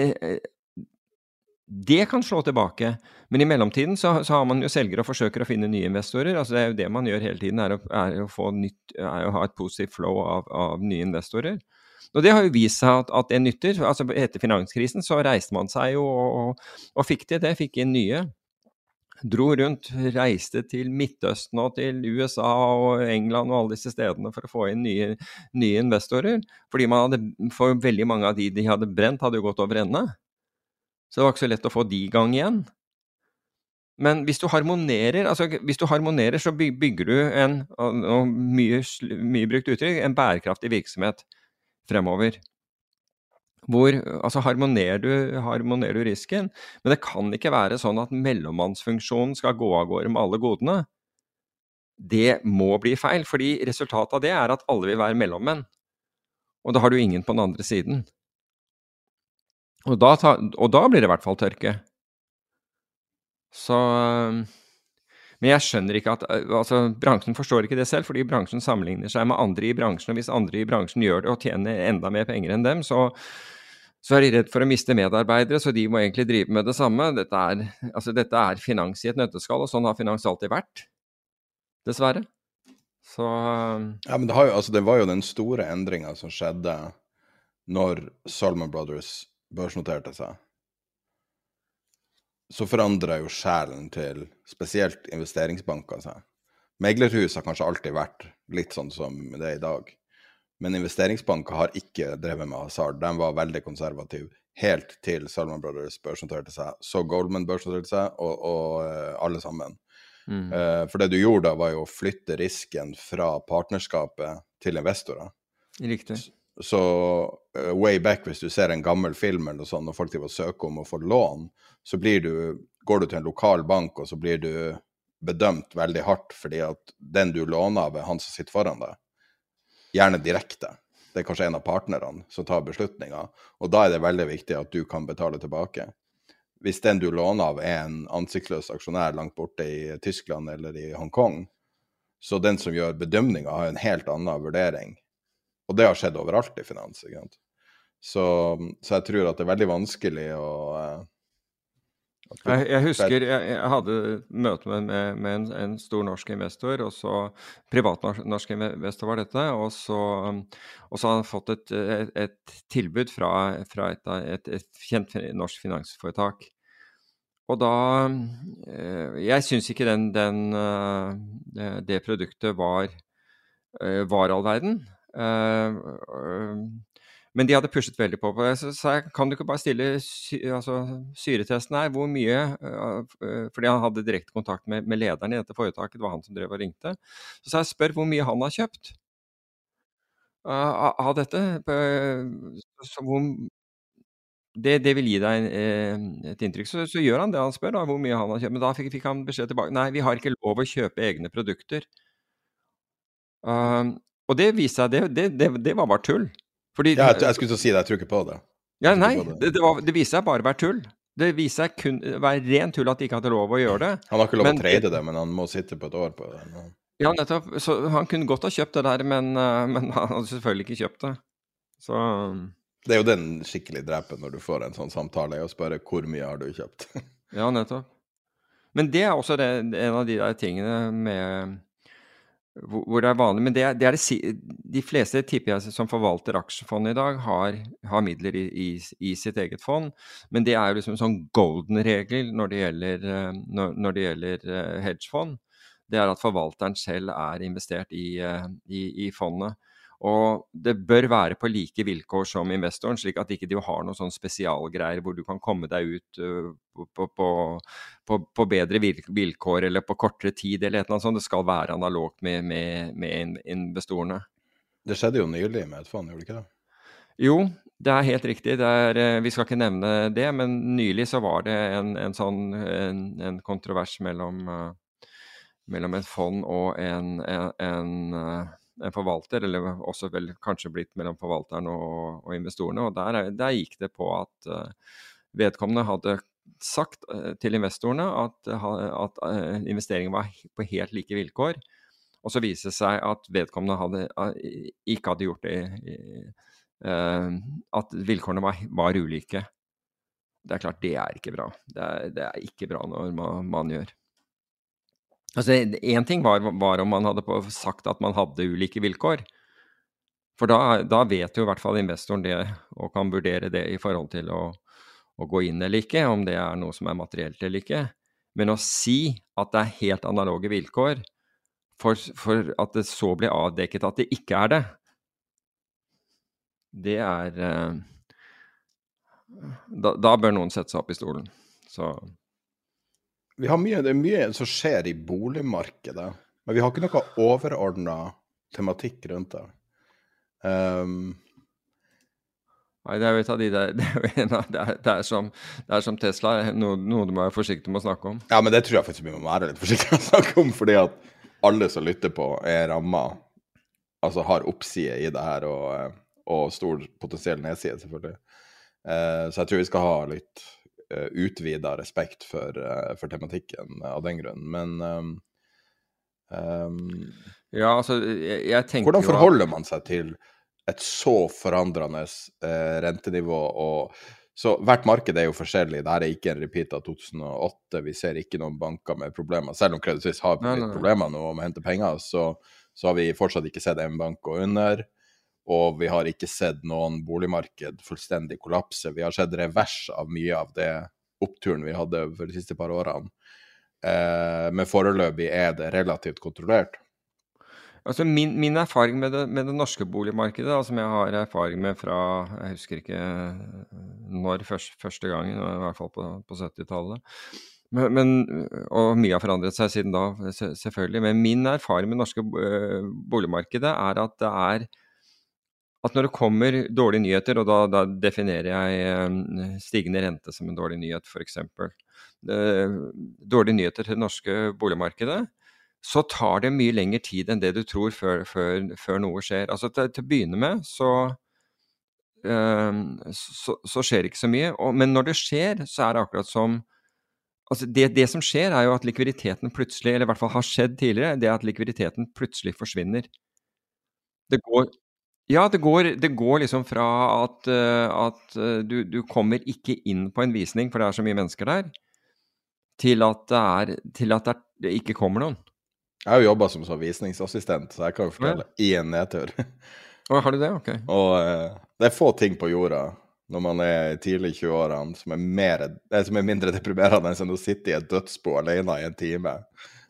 det kan slå tilbake. Men i mellomtiden så, så, har man jo selgere og forsøker å finne nye investorer. altså Det er jo det man gjør hele tiden, er å, er å, nytt, er å ha et positivt flow av, av nye investorer. Og det har jo vist seg at, at det nytter. altså Etter finanskrisen så reiste man seg jo og, og, og fikk til det. Fikk inn nye. Dro rundt, reiste til Midtøsten og til USA og England og alle disse stedene for å få inn nye, nye investorer. Fordi man hadde, for veldig mange av de de hadde brent, hadde jo gått over ende. Så det var ikke så lett å få de i gang igjen. Men hvis du harmonerer, altså hvis du harmonerer så bygger du en, mye, mye brukt uttrykk, en bærekraftig virksomhet fremover. Hvor altså harmonerer du, harmonerer du risken, men det kan ikke være sånn at mellommannsfunksjonen skal gå av gårde med alle godene. Det må bli feil, fordi resultatet av det er at alle vil være mellommenn. Og da har du ingen på den andre siden. Og da, og da blir det i hvert fall tørke. Så men jeg skjønner ikke at eh, altså, Bransjen forstår ikke det selv, fordi bransjen sammenligner seg med andre i bransjen. Og hvis andre i bransjen gjør det og tjener enda mer penger enn dem, så, så er de redd for å miste medarbeidere, så de må egentlig drive med det samme. Dette er, altså, dette er finans i et nøtteskall, og sånn har finans alltid vært. Dessverre. Så Ja, men det, jo, altså, det var jo den store endringa som skjedde når Salman Brothers børsnoterte seg så forandrer jo sjelen til spesielt investeringsbanker seg. Meglerhus har kanskje alltid vært litt sånn som det er i dag. Men investeringsbanker har ikke drevet med hasard. De var veldig konservative helt til Salman Brothers børsnoterte seg. Så Goldman børsnoterte seg, og, og uh, alle sammen. Mm. Uh, for det du gjorde da, var jo å flytte risken fra partnerskapet til investorer. Riktig. Så uh, way back, hvis du ser en gammel film eller sånt, og folk driver og søker om å få lån, så du, går du til en lokal bank, og så blir du bedømt veldig hardt fordi at den du låner av, er han som sitter foran deg. Gjerne direkte. Det er kanskje en av partnerne som tar beslutninga, og da er det veldig viktig at du kan betale tilbake. Hvis den du låner av, er en ansiktsløs aksjonær langt borte i Tyskland eller i Hongkong, så den som gjør bedømninga, har en helt annen vurdering. Og det har skjedd overalt i finans. Så, så, jeg tror at det er veldig vanskelig å eh, jeg, jeg, husker jeg, jeg, hadde møte med, med, med en, en, stor norsk investor, og så privatnorsk investor var dette, og så, og så hadde han fått et, et, et tilbud fra, fra et, et, kjent norsk finansforetak. Og da eh, Jeg syns ikke den, den, eh, det produktet var, var all verden. Men de hadde pushet veldig på. Så sa jeg kan du ikke bare stille sy altså, syretesten her, hvor mye uh, Fordi han hadde direkte kontakt med, med, lederen i dette foretaket, det var han som drev og ringte. Så sa jeg spør hvor mye han har kjøpt uh, av dette. Hvor, det, det, vil gi deg et inntrykk. Så, så, gjør han det han spør, da, hvor mye han har kjøpt. Men da fikk, fikk han beskjed tilbake nei, vi har ikke lov å kjøpe egne produkter. Uh, og det viste seg, det, det, det, det var bare tull. Fordi, ja, jeg, jeg skulle til å si det, jeg tror ikke på det. Ja, nei, det, det, var, det viser seg bare å være tull. Det viser seg kun være ren tull at de ikke hadde lov å gjøre det. Han har ikke lov men, å trade det, men han må sitte på et år på det. Ja, nettopp. Så han kunne godt ha kjøpt det der, men, eh, men han hadde selvfølgelig ikke kjøpt det. Så Det er jo den skikkelig drepen når du får en sånn samtale, og spørre hvor mye har du kjøpt. [laughs] Ja, nettopp. Men det er også det, en av de der tingene med hvor, det er vanlig Men det det er det, de fleste tipper jeg som forvalter aksjefondet i dag, har, har midler i, i, i, sitt eget fond. Men det er jo liksom en sånn golden regel når det gjelder, eh, når, når det gjelder eh, hedgefond. Det er at forvalteren selv er investert i, eh, i fondet. Og det bør være på like vilkår som investoren, slik at ikke du har noen sånn spesialgreier hvor du kan komme deg ut uh, på, på, på, på, bedre vilkår eller på kortere tid eller et eller annet sånt. Det skal være analogt med, med, med investorene. Det skjedde jo nylig med et fond, gjorde det ikke det? Jo, det er helt riktig. Er, eh, vi skal ikke nevne det, men nylig så var det en, en sånn en, en kontrovers mellom, uh, mellom et fond og en, en en forvalter, eller også vel kanskje blitt mellom forvalteren og, og investorene. og der, der, gikk det på at uh, vedkommende hadde sagt uh, til investorene at, uh, at investeringen var på helt like vilkår. Og så viste det seg at vedkommende hadde, ikke hadde gjort det At vilkårene var, var, ulike. Det er klart, det er ikke bra. Det er, det er ikke bra når man, man gjør. Altså, Én ting var, var, om man hadde sagt at man hadde ulike vilkår. For da, da, vet jo i hvert fall investoren det, og kan vurdere det i forhold til å, å, gå inn eller ikke, om det er noe som er materielt eller ikke. Men å si at det er helt analoge vilkår, for, for at det så blir avdekket at det ikke er det, det er eh, da, da bør noen sette seg opp i stolen. Så vi har mye, det er mye som skjer i boligmarkedet, men vi har ikke noe overordna tematikk rundt det. Um, Nei, det er jo et av de der [laughs] Det er, det er, det er, som, det er som, Tesla, noe, noe, du må være forsiktig med å snakke om. Ja, men det tror jeg faktisk vi må være litt forsiktige med å snakke om, fordi at alle som lytter på, er ramma. Altså har oppside i det her, og, og stor potensiell nedside, selvfølgelig. Uh, så jeg tror vi skal ha litt utvida respekt for, uh, for, tematikken av den grunn. Men um, um, Ja, altså, jeg, jeg tenker Hvordan forholder man seg til et så forandrende uh, rentenivå? og så Hvert marked er jo forskjellig. Dette er ikke en repeat av 2008. Vi ser ikke noen banker med problemer. Selv om Credit Suisse har litt problemer nå med å hente penger, så, så har vi fortsatt ikke sett en bank gå under. Og vi har ikke sett noen boligmarked fullstendig kollapse. Vi har sett revers av mye av det oppturen vi hadde for de siste par årene. Eh, men foreløpig er det relativt kontrollert. Altså min, min erfaring med det, med det, norske boligmarkedet, da, som jeg har erfaring med fra Jeg husker ikke når først, første gangen, i hvert fall på, på 70-tallet. Men, men, og mye har forandret seg siden da, selvfølgelig. Men min erfaring med det norske eh, boligmarkedet er at det er at når det kommer dårlige nyheter, og da, da definerer jeg eh, stigende rente som en dårlig nyhet, f.eks. Eh, dårlige nyheter til det norske boligmarkedet, så tar det mye lengre tid enn det du tror før, før, før noe skjer. Altså til, til, å begynne med så, eh, så, så, skjer det ikke så mye. Og, men når det skjer, så er det akkurat som altså det, det, som skjer, er jo at likviditeten plutselig, eller i hvert fall har skjedd tidligere, det er at likviditeten plutselig forsvinner. Det går, ja, det går, det går, liksom fra at, uh, at uh, du, du, kommer ikke inn på en visning, for det er så mye mennesker der, til at det, er, til at det ikke kommer noen. Jeg har jo jobba som sånn visningsassistent, så jeg kan jo fortelle ja. en nedtur. [laughs] Å, har du det? Ok. Og uh, det er få ting på jorda når man er tidlig i 20-årene som, som, er mindre deprimerende enn å sitte i et dødsbo alene i en time,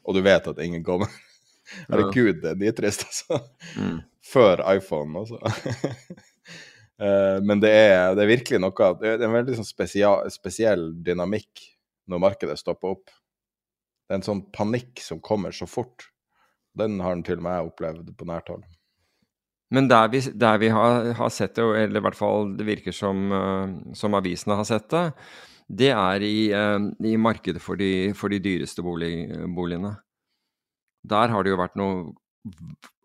og du vet at ingen kommer. [laughs] Herregud, det er nitrist, altså. Mm før iPhone, altså. [laughs] Men det er, det er, virkelig noe Det er en veldig sånn spesial, spesiell dynamikk når markedet stopper opp. Det er en sånn panikk som kommer så fort. Den har den til og med jeg opplevd på nært hold. Men der vi, der vi har, har, sett det, eller i hvert fall det virker som, uh, som avisene har sett det, det er i, uh, i markedet for de, for de dyreste bolig, boligene. Der har det jo vært noe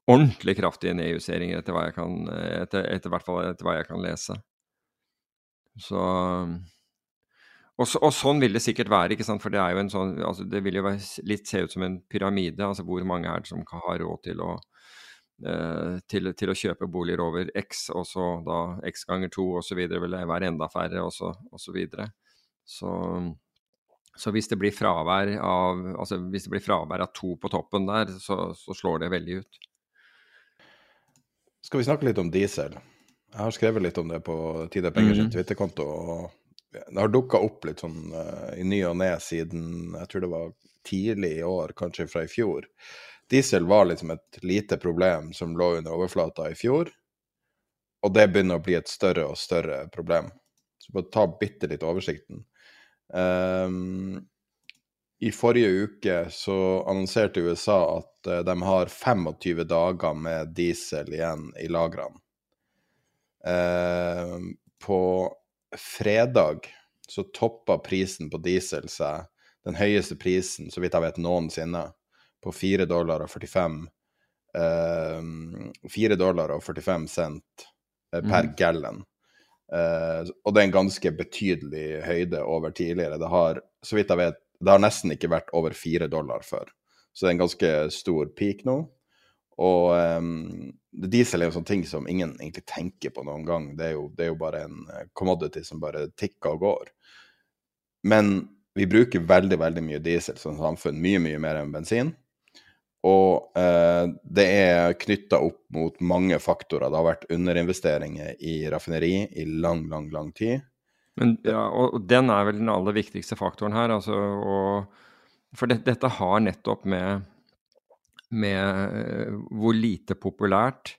ordentlig kraftige nedjusteringer, etter hva jeg kan, etter, etter, hvert fall etter hva jeg kan lese. Så og, så, og, sånn vil det sikkert være, ikke sant? for det er jo en sånn, altså det vil jo litt se ut som en pyramide. altså Hvor mange er det som har råd til å, eh, til, til, å kjøpe boliger over X, og så da X ganger to osv. vil det være enda færre, og så, og så videre. Så, så hvis det blir fravær av altså hvis det blir fravær av to på toppen der, så, så slår det veldig ut. Skal vi snakke litt om diesel? Jeg har skrevet litt om det på Tide Penger sin mm. Twitter-konto. og Det har dukka opp litt sånn uh, i ny og ne siden jeg tror det var tidlig i år, kanskje fra i fjor. Diesel var liksom et lite problem som lå under overflata i fjor. Og det begynner å bli et større og større problem. Så bare ta bitte litt oversikten. Um, I forrige uke så annonserte USA at uh, de har 25 dager med diesel igjen i lagrene. Eh, på fredag så toppa prisen på diesel seg, den høyeste prisen, så vidt jeg vet, noensinne, på 4 dollar og 45 eh, 4 dollar og 45 cent eh, per mm. gallon. Eh, og det er en ganske betydelig høyde over tidligere. Det har, så vidt jeg vet, det har nesten ikke vært over fire dollar før. Så det er en ganske stor peak nå. Og um, diesel er jo sånn ting som ingen egentlig tenker på noen gang. Det er jo, det er jo bare en eh, commodity som bare tikker og går. Men vi bruker veldig, veldig mye diesel som samfunn. Mye, mye mer enn bensin. Og uh, det er knytta opp mot mange faktorer. Det har vært underinvesteringer i raffineri i lang, lang, lang tid. Men, ja, og den er vel den aller viktigste faktoren her. Altså, og, for det, dette har nettopp med med eh, hvor lite populært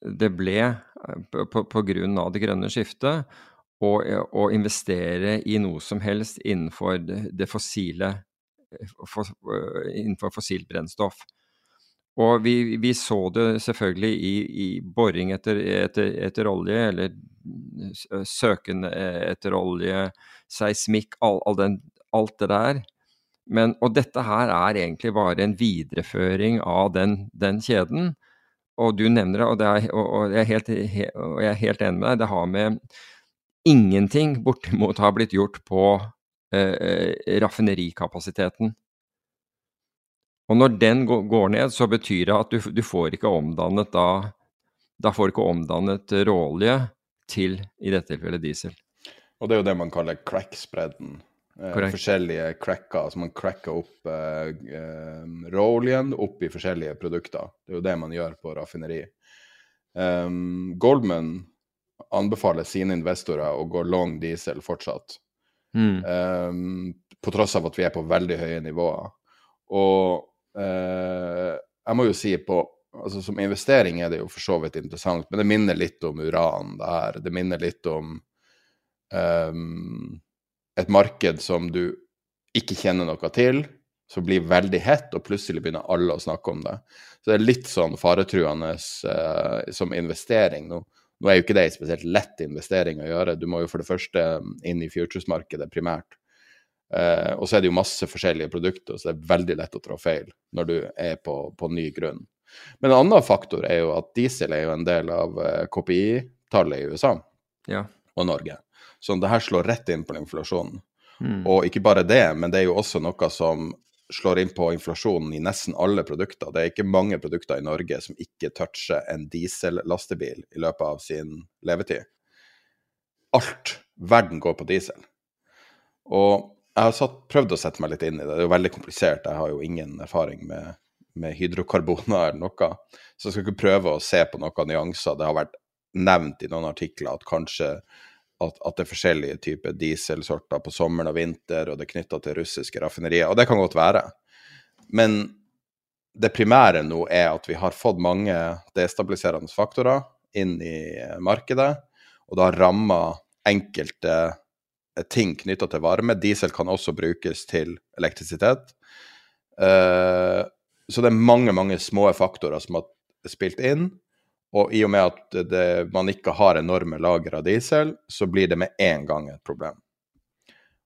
det ble eh, pga. det grønne skiftet å, å, investere i noe som helst innenfor det fossile for, innenfor fossilt brennstoff. Og vi, vi, så det selvfølgelig i, i boring etter, etter, etter, olje, eller søken etter olje, seismikk, all, all den, alt det der. Men, og dette her er egentlig bare en videreføring av den, den kjeden. Og du nevner det, og, det er, og, jeg helt, og, jeg er helt, enig med deg, det har med ingenting bortimot har blitt gjort på eh, raffinerikapasiteten. Og når den går ned, så betyr det at du, du får ikke omdannet da Da får du ikke omdannet råolje til, i dette tilfellet, diesel. Og det er jo det man kaller crack-spredden Eh, forskjellige cracker. Altså man cracker opp uh, uh, råoljen opp i forskjellige produkter. Det er jo det man gjør på raffineri. Um, Goldman anbefaler sine investorer å gå long diesel fortsatt. Mm. Um, på tross av at vi er på veldig høye nivåer. Og jeg må jo si på altså Som investering er det jo for så vidt interessant, men det minner litt om uran. Det her. Det minner litt om um, et marked som du ikke kjenner noe til, som blir veldig hett, og plutselig begynner alle å snakke om det. Så det er litt sånn faretruende uh, som investering. Nå, nå er jo ikke det en spesielt lett investering å gjøre. Du må jo for det første inn i futures-markedet primært. Uh, og så er det jo masse forskjellige produkter, så det er veldig lett å trå feil når du er på, på ny grunn. Men en annen faktor er jo at diesel er jo en del av uh, eh, KPI-tallet i USA ja. og Norge. Så det her slår rett inn på inflasjonen. Mm. Og ikke bare det, men det er jo også noe som slår inn på inflasjonen i nesten alle produkter. Det er ikke mange produkter i Norge som ikke toucher en diesellastebil i løpet av sin levetid. Alt verden går på diesel. Og jeg har satt, prøvd å sette meg litt inn i det. Det er jo veldig komplisert. Jeg har jo ingen erfaring med, med hydrokarboner eller noe. Så jeg skal ikke prøve å se på noen nyanser. Det har vært nevnt i noen artikler at kanskje at, at, det er forskjellige typer dieselsorter på sommeren og vinter, og det er knytta til russiske raffinerier. Og det kan godt være. Men det primære nå er at vi har fått mange destabiliserende faktorer inn i markedet, og det har ramma enkelte ting knytta til varme. Diesel kan også brukes til elektrisitet. Uh, så det er mange, mange små faktorer som har spilt inn. Og i og med at det, man ikke har enorme lager av diesel, så blir det med en gang et problem.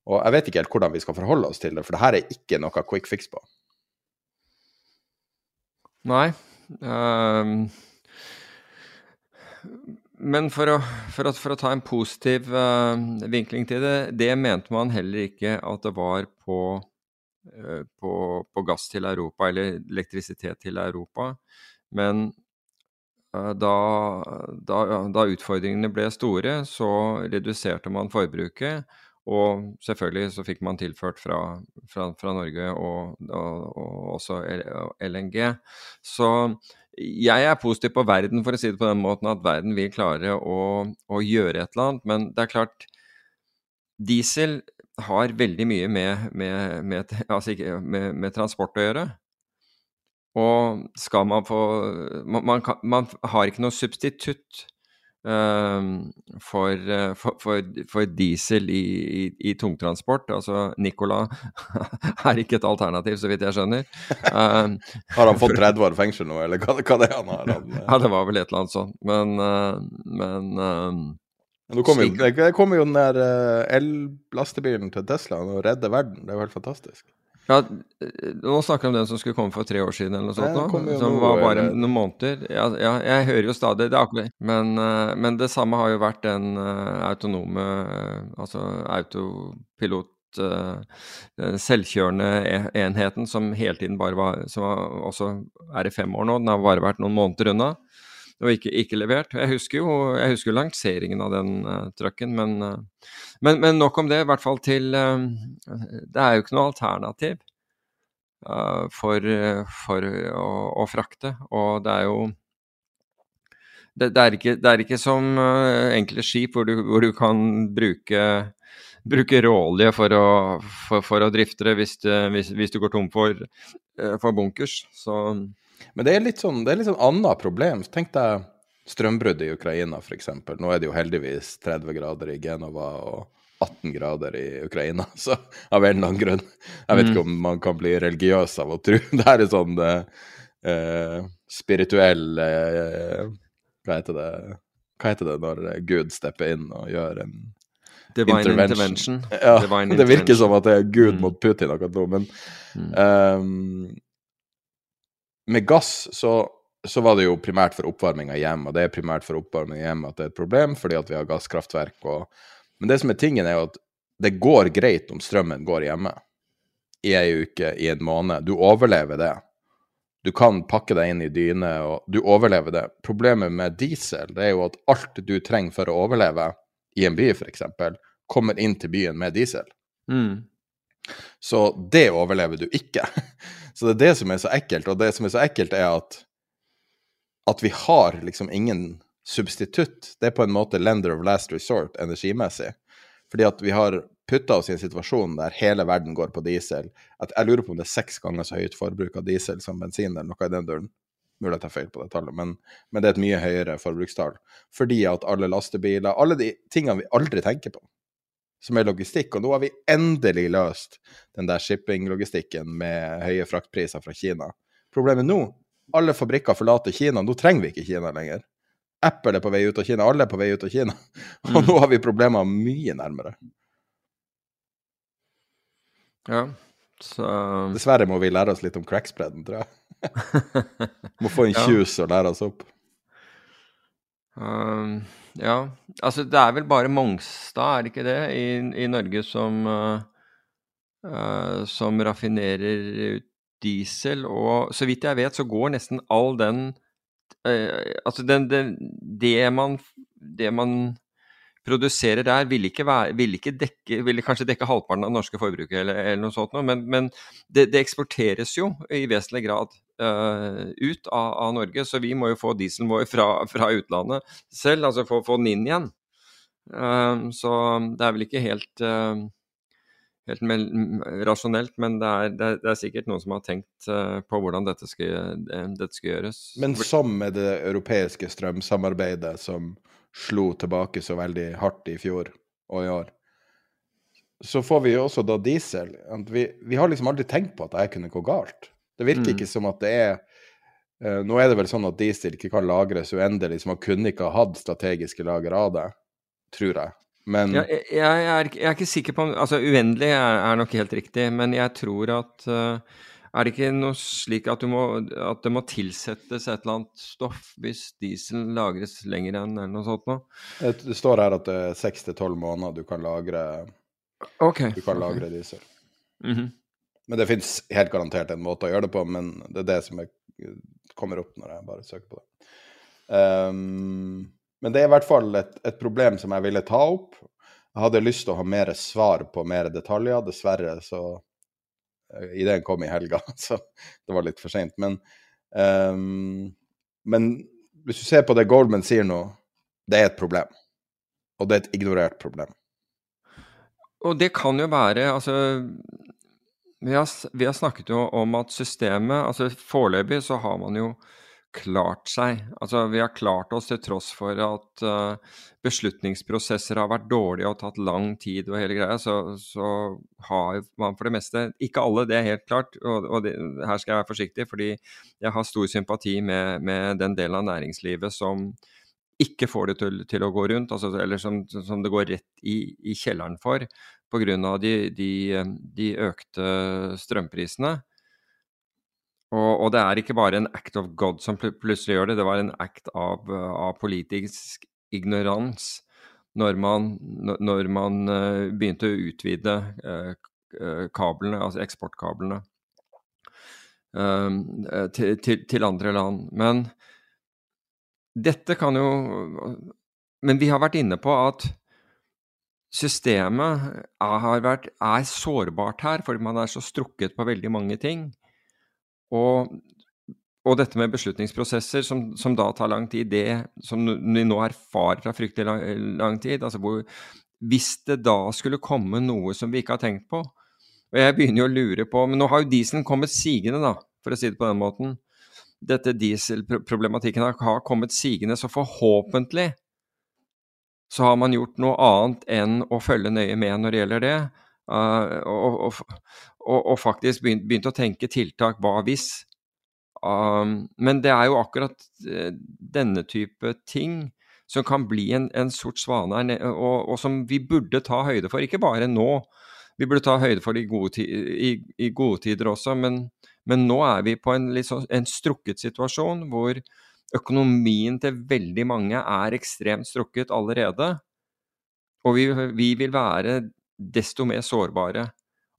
Og jeg vet ikke helt hvordan vi skal forholde oss til det, for det her er ikke noe quick fix på. Nei. Um, men for å, for, å, for å, ta en positiv uh, vinkling til det, det mente man heller ikke at det var på, uh, på, på, gass til Europa eller elektrisitet til Europa. Men uh, da, da, da, utfordringene ble store, så reduserte man forbruket. Og selvfølgelig så fikk man tilført fra, fra, fra Norge og, og, og også LNG. Så jeg er positiv på verden, for å si det på den måten, at verden vil klare å, å gjøre et eller annet. Men det er klart, diesel har veldig mye med, med, med, [laughs] altså med transport å gjøre. Og skal man få Man, man, kan, man har ikke noe substitutt for, eh, for, for, for, diesel i, i, i, tungtransport. Altså Nicola [laughs] er ikke et alternativ, så vidt jeg skjønner. Um, [laughs] har han fått 30 år fengsel nå, eller hva, hva det er han har? Han, eh? ja, det var vel et eller annet sånt. Men, uh, men um, nå kommer jo, kom jo den der el-lastebilen til Tesla og redder verden. Det er jo helt fantastisk. Ja, Nå snakker vi om den som skulle komme for tre år siden, eller noe sånt. Nå, som var bare noen måneder. Ja, ja, jeg hører jo stadig det akkurat. Men, eh, men, det samme har jo vært den uh, autonome Altså autopilot den selvkjørende e, enheten som hele tiden bare var Som også er i fem år nå. Den har bare vært noen måneder unna og ikke, ikke, levert. Jeg husker jo jeg husker lanseringen av den uh, trucken, men, uh, men, men, nok om det. I hvert fall til uh, Det er jo ikke noe alternativ uh, for, for å, å, frakte, og det er jo det, det, er, ikke, det er, ikke, som enkle skip hvor du, hvor du kan bruke bruke råolje for, for, for, å drifte det hvis, hvis, hvis, du går tom for, for bunkers. Så men det er litt sånn, det er litt sånn annet problem. Tenk deg strømbruddet i Ukraina, f.eks. Nå er det jo heldigvis 30 grader i Genova og 18 grader i Ukraina, [laughs] så av en eller annen grunn. Jeg vet ikke mm. om man kan bli religiøs av å tro. [laughs] Det her er sånn eh, spirituell eh, Hva heter det Hva heter det når Gud stepper inn og gjør en Divine intervention. intervention. Ja, Divine [laughs] det virker som at det er Gud mm. mot Putin akkurat nå, men mm. um, med gass så, så, var det jo primært for oppvarming av hjem, og det er primært for oppvarming av hjem at det er et problem, fordi at vi har gasskraftverk. Og, men det som er tingen, er jo at det går greit om strømmen går hjemme i ei uke, i en måned. Du overlever det. Du kan pakke deg inn i dyne, og du overlever det. Problemet med diesel det er jo at alt du trenger for å overleve i en by, f.eks., kommer inn til byen med diesel. Mm. Så det overlever du ikke. [laughs] Så det er det som er så ekkelt, og det som er så ekkelt, er at, at vi har liksom ingen substitutt. Det er på en måte lender of last resort energimessig. Fordi at vi har putta oss i en situasjon der hele verden går på diesel. At jeg lurer på om det er seks ganger så høyt forbruk av diesel som bensin, eller noe i den duren. Mulig jeg tar feil på det tallet, men, men, det er et mye høyere forbrukstall. Fordi at alle lastebiler Alle de tingene vi aldri tenker på som er logistikk. Og nå har vi endelig løst den der shipping-logistikken med høye fraktpriser fra Kina. Problemet nå alle fabrikker forlater Kina. Nå trenger vi ikke Kina lenger. Apple er på vei ut av Kina, alle er på vei ut av Kina. [laughs] Og mm. nå har vi problemer mye nærmere. Ja, så Dessverre må vi lære oss litt om crackspreaden, tror jeg. [laughs] må få en tjus og lære oss opp. Um, ja, altså det er vel bare Mongstad, er det ikke det, i, i Norge som, uh, som raffinerer diesel. Og så vidt jeg vet, så går nesten all den uh, Altså den, den, det, man, det man produserer der, vil ikke, vil ikke dekke Vil kanskje dekke halvparten av norske forbrukere, eller, eller, noe sånt, men, men det, det, eksporteres jo i vesentlig grad uh, ut av, av, Norge. Så vi må jo få dieselen vår fra, fra utlandet selv, altså få, få den inn igjen. Uh, så det er vel ikke helt uh, helt rasjonelt, men det er, det, er, det er, sikkert noen som har tenkt uh, på hvordan dette skal, dette skal, gjøres. Men som med det europeiske strømsamarbeidet som slo tilbake så veldig hardt i fjor og i år. Så får vi jo også da diesel. Vi, vi har liksom aldri tenkt på at det kunne gå galt. Det virker mm. ikke som at det er uh, Nå er det vel sånn at diesel ikke kan lagres uendelig, så man kunne ikke ha hatt strategiske lager av det, tror jeg. Men ja, jeg, jeg, er, jeg, er, ikke sikker på om Altså, uendelig er, er, nok helt riktig, men jeg tror at uh, Er det ikke noe slik at, må, at, det må tilsettes et eller annet stoff hvis diesel lagres lenger enn eller noe sånt noe? Det står her at det er seks til tolv måneder du kan lagre, okay. du kan lagre okay. diesel. Mm -hmm. Men det fins helt garantert en måte å gjøre det på, men det er det som jeg kommer opp når jeg bare søker på det. Um, men det er i hvert fall et, et, problem som jeg ville ta opp. Jeg hadde lyst til å ha mer svar på mer detaljer. Dessverre så Ideen kom i helga, [laughs] så det var litt for seint. Men, um, men hvis du ser på det Goldman sier nå, det er et problem. Og det er et ignorert problem. Og det kan jo være Altså vi har, vi har, snakket jo om at systemet altså Foreløpig så har man jo klart seg. Altså Vi har klart oss til tross for at uh, beslutningsprosesser har vært dårlige og tatt lang tid og hele greia. Så, så, har man for det meste Ikke alle, det er helt klart. Og, og det, her skal jeg være forsiktig, fordi jeg har stor sympati med, med den delen av næringslivet som ikke får det til, til å gå rundt, altså, eller som, som, det går rett i, i kjelleren for pga. De, de, de økte strømprisene. Og, og, det er ikke bare en act of God som plutselig gjør det, det var en act av, av politisk ignorans når man, når man, eh, begynte å utvide eh, eh, kablene, altså eksportkablene, til, til, til andre land. Men dette kan jo Men vi har vært inne på at systemet er, vært, er sårbart her, fordi man er så strukket på veldig mange ting. Og, og dette med beslutningsprosesser som, som, da tar lang tid, det som vi nå erfarer fra fryktelig lang, lang tid altså hvor, Hvis det da skulle komme noe som vi ikke har tenkt på Og jeg begynner jo å lure på Men nå har jo dieselen kommet sigende, da, for å si det på den måten. Dette dieselproblematikken har kommet sigende, så forhåpentlig så har man gjort noe annet enn å følge nøye med når det gjelder det. Uh, og, og, og, og, faktisk begynte, begynt, å tenke tiltak hva hvis. Um, men det er jo akkurat uh, denne type ting som kan bli en, en sort svane, og, og, som vi burde ta høyde for. Ikke bare nå, vi burde ta høyde for det i gode, i, i gode tider også, men, men, nå er vi på en, liksom, en strukket situasjon hvor økonomien til veldig mange er ekstremt strukket allerede. Og vi, vi vil være desto mer sårbare.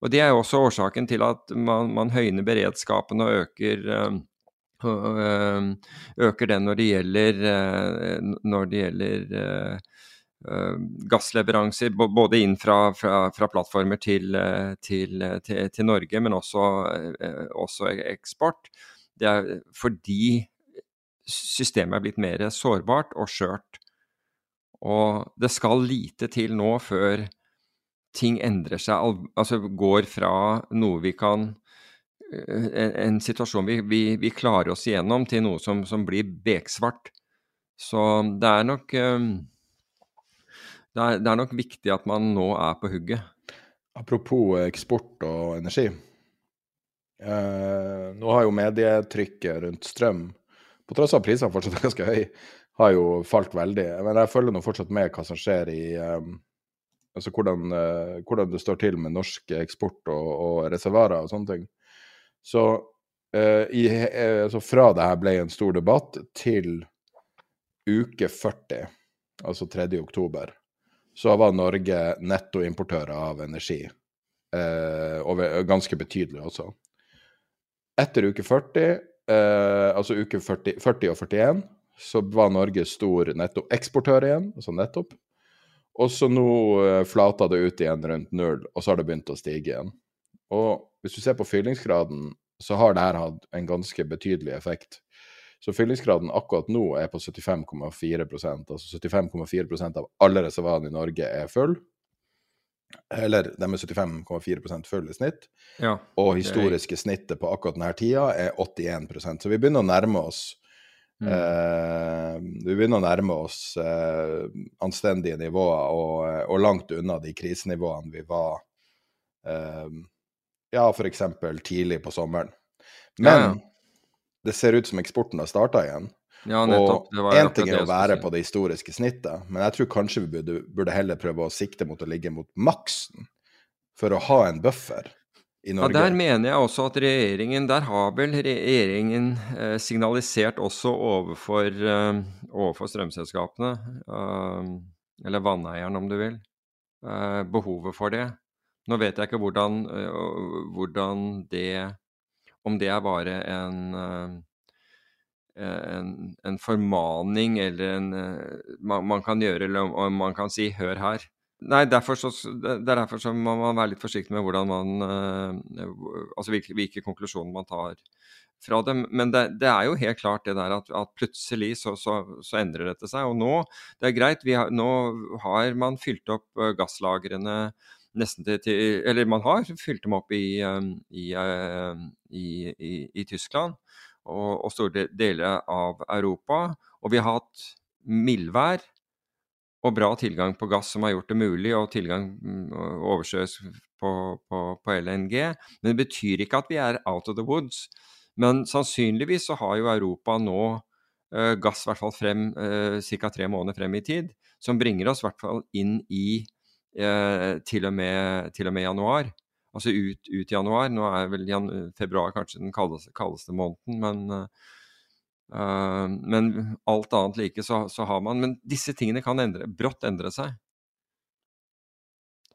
Og Det er jo også årsaken til at man, man høyner beredskapen og øker, øh, øker den når det gjelder, øh, når det gjelder gassleveranser, både inn fra, fra, fra plattformer til, til, til, til, Norge, men også, også eksport. Det er fordi systemet er blitt mer sårbart og skjørt. Og det skal lite til nå før ting endrer seg, altså går fra noe vi kan eh, en, en situasjon vi, vi, vi, klarer oss igjennom, til noe som, som blir beksvart. Så det er nok eh, det er, det er, nok viktig at man nå er på hugget. Apropos eksport og energi. Eh, nå har jo medietrykket rundt strøm på tross av at prisene fortsatt ganske høye, har jo falt veldig. Men jeg følger nå fortsatt med hva som skjer i um, Altså hvordan, uh, hvordan, det står til med norsk eksport og, og reservarer og sånne ting. Så uh, i, uh, altså fra det her ble en stor debatt, til uke 40, altså 3. oktober, så var Norge nettoimportører av energi. og ganske betydelig også. Etter uke 40 eh, altså uke 40, 40, og 41, så var Norge stor nettoeksportør igjen, altså nettopp. Og så nå eh, flata det ut igjen rundt null, og så har det begynt å stige igjen. Og hvis du ser på fyllingsgraden, så har det her hatt en ganske betydelig effekt. Så fyllingsgraden akkurat nå er på 75,4% altså 75,4% av alle reservatene i Norge er full. Eller de er 75,4 full i snitt. Ja, og historiske snittet på akkurat denne tida er 81% Så vi begynner å nærme oss mm. Uh, Vi begynner å nærme oss uh, anstendige nivåer og, og, langt unna de krisenivåene vi var uh, ja, f.eks. tidlig på sommeren. Men ja, ja. det ser ut som eksporten har starta igjen. Ja, nettopp. Og én ting er å være på det historiske snittet, men jeg tror kanskje vi burde, burde, heller prøve å sikte mot å ligge mot maksen for å ha en buffer Ja. Der mener jeg også at regjeringen Der har vel regjeringen eh, signalisert også overfor, eh, overfor strømselskapene, eh, eller vanneieren om du vil, eh, behovet for det. Nå vet jeg ikke hvordan, eh, hvordan det Om det er bare en eh, en, en formaning eller en man, man kan gjøre, eller om man kan si 'hør her'. Nei, derfor så, Det er derfor så må man være litt forsiktig med hvordan man eh, Altså hvilke, hvilke konklusjoner man tar fra det. Men det, det, er jo helt klart det der at, at plutselig så, så, så, endrer dette seg. Og nå, det er greit, har, nå har man fylt opp eh, gasslagrene nesten til, til, Eller man har fylt dem opp i, i, i, i Tyskland og, og, store deler av Europa. Og vi har hatt mildvær og bra tilgang på gass som har gjort det mulig, og tilgang overskjøs på, på, på, LNG. Men det betyr ikke at vi er out of the woods. Men sannsynligvis så har jo Europa nå uh, gass i hvert fall frem uh, ca. tre måneder frem i tid, som bringer oss i hvert fall inn i uh, til, og med, til, og med, januar. Altså ut, ut januar. Nå er vel jan, februar kanskje den kaldeste, kaldeste måneden, men Uh, men alt annet like så, så, har man Men disse tingene kan endre, brått endre seg.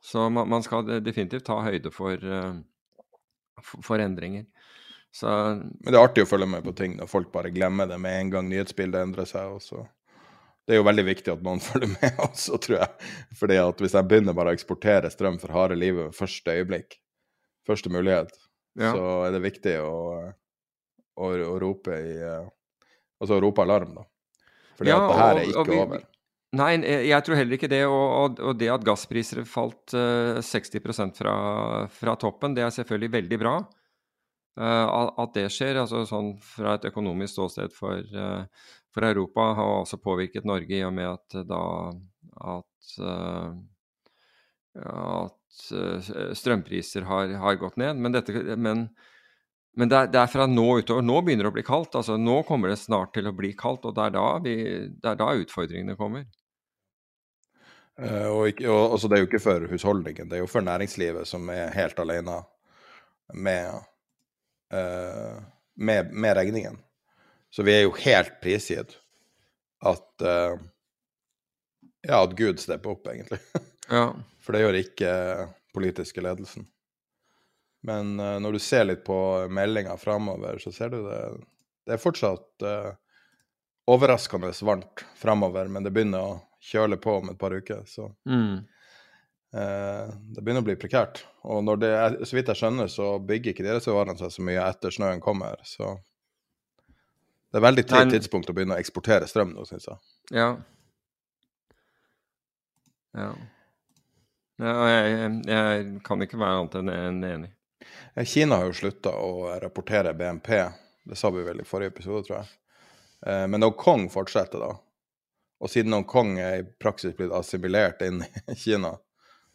Så man, man skal definitivt ta høyde for, uh, for, for endringer. Så, men det er artig å følge med på ting når folk bare glemmer det med en gang nyhetsbildet endrer seg. Også. Det er jo veldig viktig at noen [laughs] følger med også, tror jeg. Fordi at hvis jeg begynner bare å eksportere strøm for harde livet ved første øyeblikk, første mulighet, ja. så er det viktig å, å, å rope i uh, Altså rope alarm, da. For ja, det her er ikke vi, over. Nei, jeg tror heller ikke det. Og, og det at gasspriser falt uh, 60% fra, fra, toppen, det er selvfølgelig veldig bra. Uh, at det skjer, altså sånn fra et økonomisk ståsted for, uh, for, Europa, har også påvirket Norge i og med at da at, at strømpriser har, har, gått ned. Men, dette, men men det er, det er, fra nå utover. Nå begynner det å bli kaldt. altså Nå kommer det snart til å bli kaldt, og det er da, vi, det er da utfordringene kommer. Uh, og, ikke, og altså, Det er jo ikke for husholdningen, det er jo for næringslivet som er helt alene med, uh, med, med regningen. Så vi er jo helt prisgitt at uh, Ja, at Gud stepper opp, egentlig. [laughs] ja. For det gjør ikke politiske ledelsen. Men uh, når du ser litt på meldinga framover, så ser du det Det er fortsatt uh, overraskende varmt framover, men det begynner å kjøle på om et par uker. Så mm. uh, det begynner å bli prekært. Og når det er, så vidt jeg skjønner, så bygger ikke de reservoarene seg så mye etter snøen kommer. Så det er veldig tidlig tidspunkt å begynne å eksportere strøm nå, syns jeg. Ja. Ja. ja jeg, jeg, jeg, kan ikke være annet enn enig. Kina har jo slutta å rapportere BNP, det sa vi vel i forrige episode, tror jeg. Eh, men Hongkong fortsetter, da. Og siden Hongkong er i praksis blitt assimilert inn i [laughs] Kina,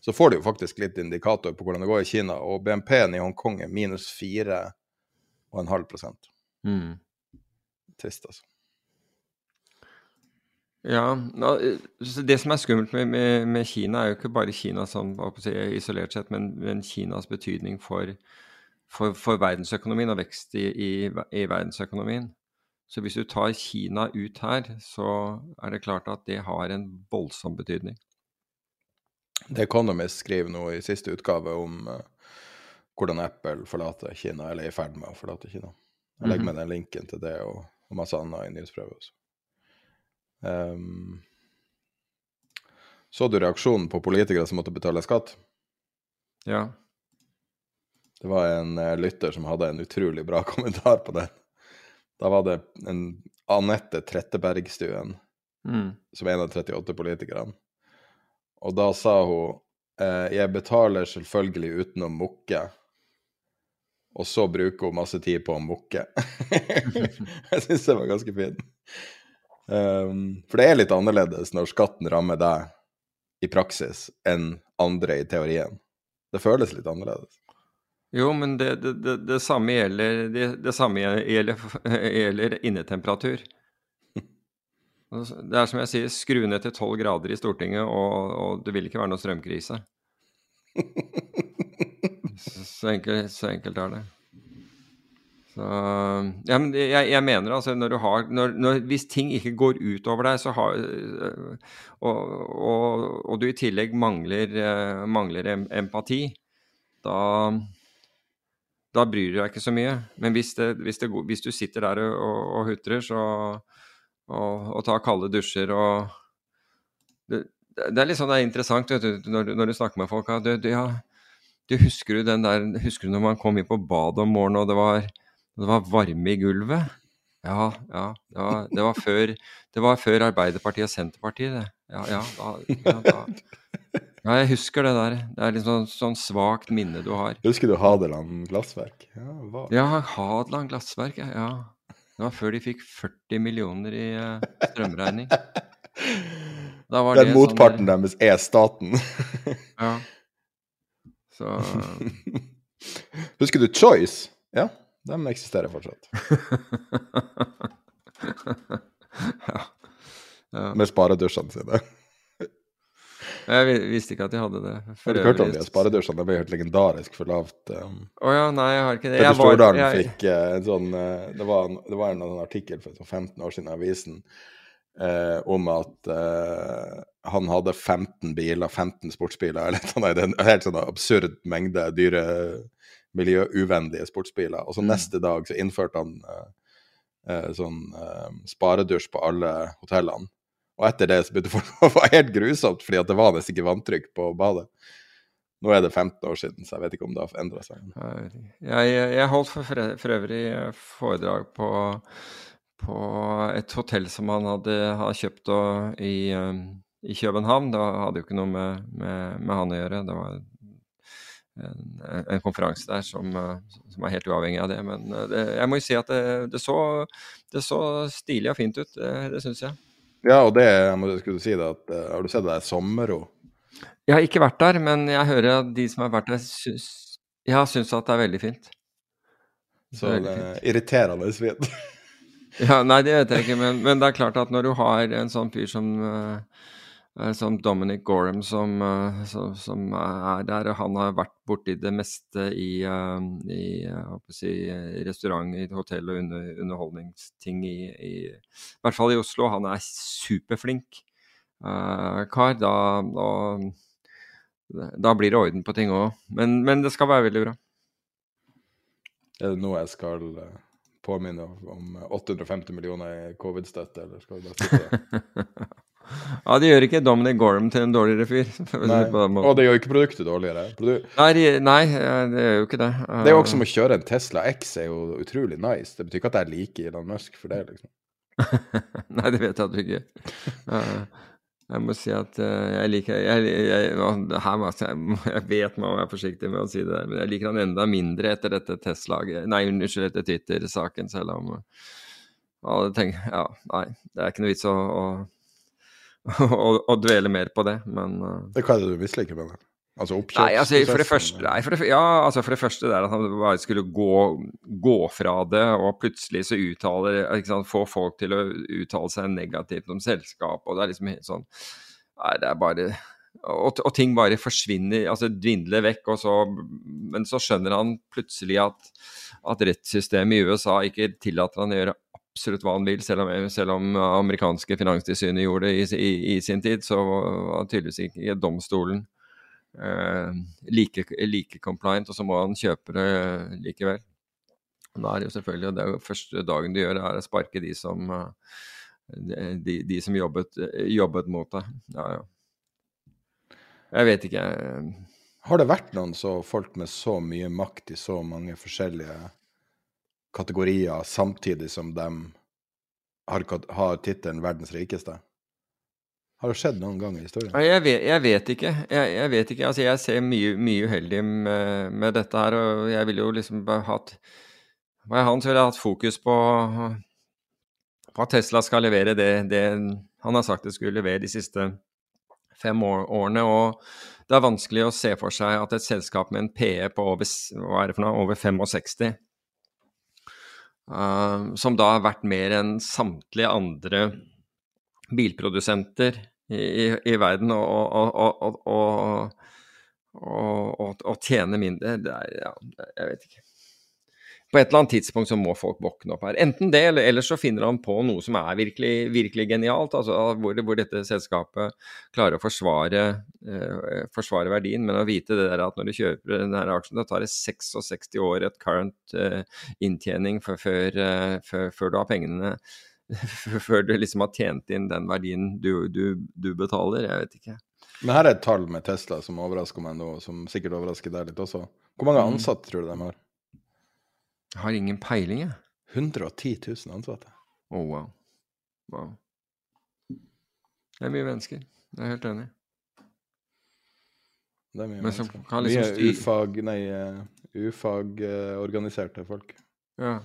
så får de jo faktisk litt indikator på hvordan det går i Kina. Og BNP-en i Hongkong er minus 4,5 prosent. Mm. Trist, altså. Ja, Det som er skummelt med, med, med, Kina, er jo ikke bare Kina som isolert sett, men, men Kinas betydning for, for, for, verdensøkonomien og vekst i, i, i, verdensøkonomien. Så hvis du tar Kina ut her, så er det klart at det har en voldsom betydning. The Economist skriver nå i siste utgave om uh, hvordan Apple forlater Kina, eller er i ferd med å forlate Kina. Jeg legger mhm. med den linken til det og, og masse annet i nyhetsprøvet også. Um, så du reaksjonen på politikere som måtte betale skatt? Ja. Det var en uh, lytter som hadde en utrolig bra [laughs] kommentar på den. Da var det en Anette Trettebergstuen, mm. som en av 38 politikerne. Og da sa hun eh, jeg betaler selvfølgelig uten å mukke. Og så bruker hun masse tid på å mukke. [laughs] jeg syns det var ganske fint. Um, for det er litt annerledes når skatten rammer deg i praksis enn andre i teorien. Det føles litt annerledes. Jo, men det, det, det, det samme gjelder, det, samme gjelder, [laughs] gjelder innetemperatur. [laughs] Det er som jeg sier, skru ned til tolv grader i Stortinget, og, og, det vil ikke være noe strømkrise. [laughs] Så enkelt, så enkelt er det. Så, ja, men jeg, jeg mener altså når du har når, når, Hvis ting ikke går utover deg, så har og, og, og du i tillegg mangler, mangler empati, da da bryr du deg ikke så mye. Men hvis, det, hvis, det, hvis du sitter der og, og hutrer så, og, tar kalde dusjer og Det, det er litt sånn det er interessant du, når, når, du snakker med folk. Du, du, ja, du husker du den der Husker du når man kom inn på badet om morgenen og det var, det var varme i gulvet? Ja, ja. Det var, det var, før, det var før Arbeiderpartiet og Senterpartiet, det. Ja, ja, da, ja, da. ja, jeg husker det der. Det er litt sånn, sånn svakt minne du har. Husker du Hadeland glassverk? Ja, ja Hadeland glassverk, ja. Det var før de fikk 40 millioner i uh, strømregning. Den det motparten sånn, deres er staten. ja. Så [laughs] Husker du Choice? Ja. De eksisterer fortsatt. [laughs] ja. ja. Med sparedusjene sine. Jeg visste ikke at de hadde det. For har du hørt om de sparedusjene? Det ble helt legendarisk for lavt. Um... Oh, ja, nei, jeg har ikke det. Petter Stordalen jeg... fikk uh, en sånn uh, det, var en, det, var en, en artikkel for 15 år siden i avisen uh, om at han hadde 15 biler, 15 sportsbiler, eller noe sånt. En helt sånn absurd mengde dyre miljøuvennlige sportsbiler. Og så mm. neste dag så innførte han uh, uh, sånn uh, sparedusj på alle hotellene. Og etter det så begynte folk å være helt grusomt, fordi at det var nesten ikke vanntrykk på badet. Nå er det 15 år siden, så jeg vet ikke om det har endra seg. Jeg, jeg, holdt for, for, øvrig foredrag på, på, et hotell som han hadde, hadde kjøpt i, i, København. Det hadde jo ikke noe med, med, med han å gjøre. Det var en, en, konferanse der som, eh, som, er helt uavhengig av det. Men eh, det, jeg må jo si at det, det, så, det så, stilig og fint ut, det, det syns jeg. Ja, og det jeg må, skulle si det, at, eh, Har du sett det der Sommerro? Jeg har ikke vært der, men jeg hører at de som har vært der, syns, ja, syns at det er veldig fint. Så det er irriterende fint. ja, nei, det vet jeg ikke, men, men, det er klart at når du har en sånn fyr som uh, som Dominic Gorham som, eh, som, som, er der. Han har vært borti det meste i, eh, i, si, restaurant, i hotell og under, underholdningsting i, i, i, hvert fall i Oslo. Han er superflink uh, kar. Da, da, da, blir det orden på ting òg. Men, men, det skal være veldig bra. Er det noe jeg skal påminne om 850 millioner i covid-støtte, eller skal du bare sitte det? [laughs] Ja, det gjør ikke Dominic Gorham til en dårligere fyr. [laughs] Og det gjør ikke produktet dårligere. Produ nei, nei, det gjør jo ikke det. Det er jo også som å kjøre en Tesla X er jo utrolig nice. Det betyr ikke at jeg liker Elon Musk for det, liksom. [laughs] nei, det vet jeg at du ikke Jeg må si at eh, jeg liker jeg, jeg, her jeg, jeg vet man må være forsiktig med å si det, men jeg liker han enda mindre etter dette Tesla Nei, unnskyld, etter Twitter-saken, selv om ja, tenker, ja, nei, det er ikke noe vits å, å [laughs] og, dvele mer på det, men uh, det Hva er det du misliker med det? Altså Nei, altså, for det første, nei, for det, ja, altså for det første der at han bare skulle gå, gå fra det, og plutselig så uttaler ikke sant, Få folk til å uttale seg negativt om selskap, og det er liksom helt sånn Nei, det er bare og, og, ting bare forsvinner, altså dvindler vekk. Og så, men så skjønner han plutselig at, at rettssystemet i USA ikke tillater han å gjøre absolutt hva han vil, selv om, selv om amerikanske finanstilsynet gjorde det i, i, i, sin tid, så var tydeligvis ikke domstolen eh, like, like, compliant, og så må han kjøpe det likevel. Da er det jo selvfølgelig det er jo første dagen du gjør, er å sparke de som, uh, de, de, som jobbet, jobbet mot deg. Ja, ja. Jeg vet ikke. Har det vært noen så folk med så mye makt i så mange forskjellige kategorier samtidig som de har, har tittelen 'verdens rikeste'? Har det skjedd noen gang i historien? Jeg vet, jeg vet ikke. Jeg, jeg, vet ikke. Altså, jeg ser mye, mye uheldig med, med, dette her, og jeg ville jo liksom hatt Var jeg han, ville hatt fokus på, på at Tesla skal levere det, det, han har sagt det skulle levere de siste fem år, årene. Og det er vanskelig å se for seg at et selskap med en PE på over, er over 65 Uh, som da har vært mer enn samtlige andre bilprodusenter i, i, i verden. Og, og, og, og, og, og tjene mindre. Det er, ja, jeg vet ikke. På et eller annet tidspunkt så må folk våkne opp her. Enten det, eller ellers så finner han på noe som er virkelig, virkelig genialt. altså hvor, hvor, dette selskapet klarer å forsvare, eh, forsvare, verdien. Men å vite det der at når du kjøper denne aksjen, da tar det 66 år et current eh, inntjening før, før, uh, før, før, du har pengene [laughs] Før du liksom har tjent inn den verdien du, du, du betaler. Jeg vet ikke. Men her er et tall med Tesla som overrasker meg nå, som sikkert overrasker deg litt også. Hvor mange mm. ansatte tror du de har? Jeg har ingen peiling, jeg. 110 000 ansatte. Å, oh, wow. Wow. Det er mye mennesker. Jeg er helt enig. Det er mye Men mennesker. Liksom mye ufag, nei, uh, ufagorganiserte uh, folk. Ja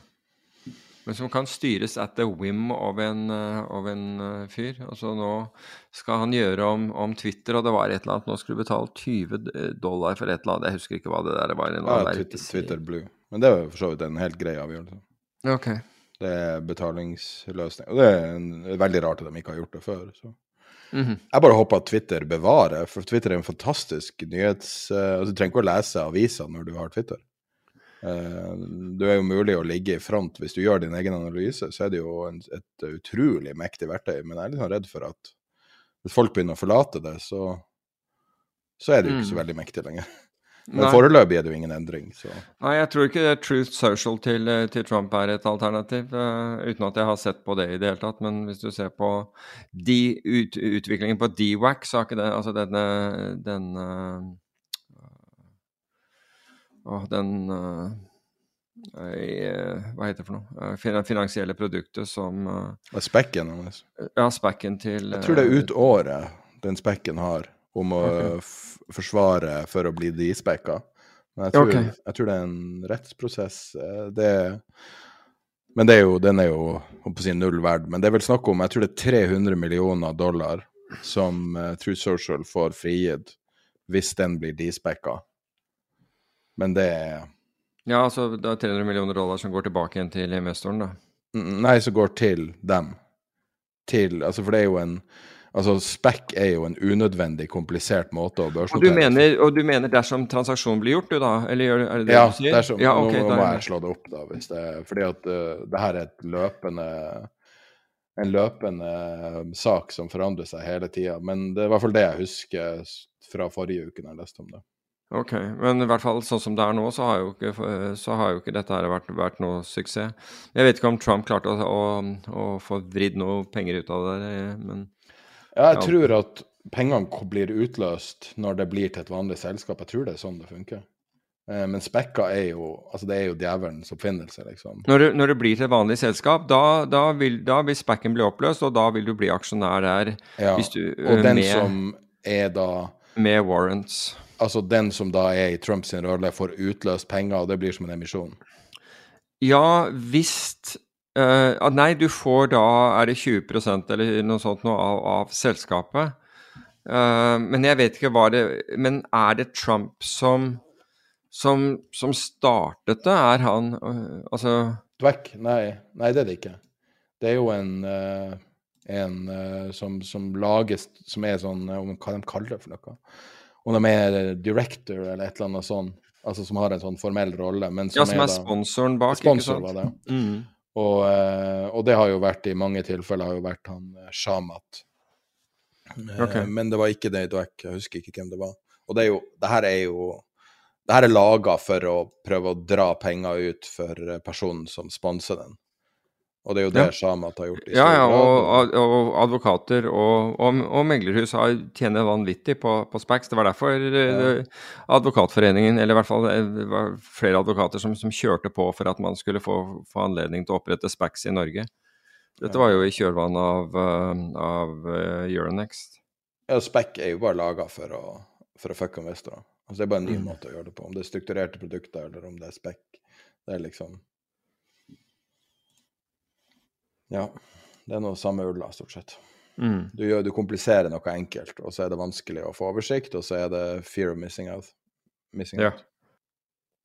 men som kan styres at the whim av en, uh, av en uh, fyr. Altså Nå skal han gjøre om, om, Twitter, og det var et eller annet Nå skulle du betale 20 dollar for et eller annet. Jeg husker ikke hva det der var. Ja, Twitter, Twitter, Blue. Men det var for så vidt en helt grei avgjørelse. Okay. Det er betalingsløsning. Og det er, en, det er veldig rart at de ikke har gjort det før. så... Mm -hmm. Jeg bare håper at Twitter bevarer, for Twitter er en fantastisk nyhets... Uh, altså, du trenger ikke å lese aviser når du har Twitter. Uh, det er jo mulig å ligge i front hvis du gjør din egen analyse, så er det jo en, et utrolig mektig verktøy. Men jeg er litt sånn redd for at hvis folk begynner å forlate det, så, så er det jo ikke så mm. veldig mektig lenger. Men foreløpig er det jo ingen endring. Så. Nei, jeg tror ikke Truth Social til, til Trump er et alternativ, uh, uten at jeg har sett på det i det hele tatt. Men hvis du ser på de ut, utviklingen på DWAC, så er ikke det altså denne, denne uh, den uh, Hva heter det for noe? det finansielle produktet som Spekken hans? Ja, spekken til Jeg tror det er ut året den spekken har om å okay. forsvare for å bli despekka. Men jeg tror, okay. jeg tror, det er en rettsprosess. Det, men det er jo, den er jo på sin si null verd. Men det er vel snakk om jeg tror det er 300 millioner dollar som uh, True Social får frigitt hvis den blir despekka. Men det er Ja, altså det er 300 millioner dollar som går tilbake igjen til investoren, da? Nei, som går til dem. Til Altså, for det er jo en Altså, SPAC er jo en unødvendig komplisert måte å børsnotere og, mener, og du mener dersom transaksjonen blir gjort, du da? Eller er det det ja, du sier? Dersom, ja, okay, nå, må jeg slå det opp, da. Hvis det, fordi at uh, det her er et løpende en løpende uh, sak som forandrer seg hele tida. Men det er i hvert fall det jeg husker fra forrige uke når jeg leste om det. Ok, men i hvert fall sånn som det er nå, så har jo ikke, har jo ikke dette her vært, vært, noe suksess. Jeg vet ikke om Trump klarte å, å, å få vridd noe penger ut av det, men jeg tror at pengene blir utløst når det blir til et vanlig selskap. Jeg tror det er sånn det funker. Eh, men spekka er jo altså det er jo djevelens oppfinnelse, liksom. Når det, når det blir til et vanlig selskap, da, da, vil, da vil spekken bli oppløst, og da vil du bli aksjonær der. Ja, du, og den med, som er da Med warrants altså den som da er i Trumps rolle, får utløst penger, og det blir som en emisjon? Ja, hvis uh, Nei, du får da Er det 20% eller noe sånt noe av, av selskapet? Uh, men jeg vet ikke hva det Men er det Trump som som, som startet det? Er han uh, Altså Dweck? Nei, nei, det er det ikke. Det er jo en en som, som lages Som er sånn Hva de kaller det for noe? om de er director eller et eller annet sånt, altså som har en sånn formell rolle. Men som ja, som er, er sponsoren bak, sponsor, ikke sant? Var det. Mm. Og, eh, og, det har jo vært i mange tilfeller har jo vært han eh, Shamat. Eh, okay. Men det var ikke det i Dwek, jeg husker ikke hvem det var. Og det er jo, det her er jo det her er laga for å prøve å dra penger ut for personen som sponser den. Og det er jo det ja. Shamat har gjort. i ja, ja, og, og, advokater og, og, og meglerhus har tjener vanvittig på, på Spax. Det var derfor ja. Eh, Advokatforeningen, eller i hvert fall eh, det var flere advokater som, som kjørte på for at man skulle få, få anledning til å opprette Spax i Norge. Dette var jo i kjølvannet av, eh, av Euronext. Ja, SPAC er jo bare laga for for å fucke investorer. Altså, det er bare en ny mm. måte å gjøre det på. Om det er strukturerte produkter eller om det er Spac. Det er liksom ja. Det er noe samme ulla, stort sett. Mm. Du, gjør, du, kompliserer noe enkelt, og så er det vanskelig å få oversikt, og så er det fear of missing out. Missing ja. out.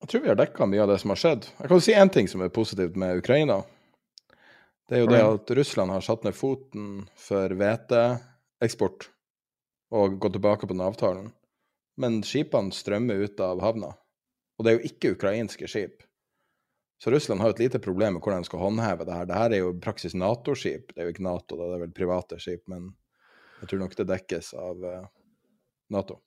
Jeg tror vi har dekka mye av det som har skjedd. Jeg kan jo si én ting som er positivt med Ukraina. Det er jo det at Russland har satt ned foten for hveteeksport og gått tilbake på den avtalen. Men skipene strømmer ut av havna. Og det er jo ikke ukrainske skip. Så Russland har et lite problem med hvordan de skal håndheve det her. Dette er jo praksis Nato-skip. Det er jo ikke Nato, da, det er vel private skip, men jeg tror nok det dekkes av uh, Nato.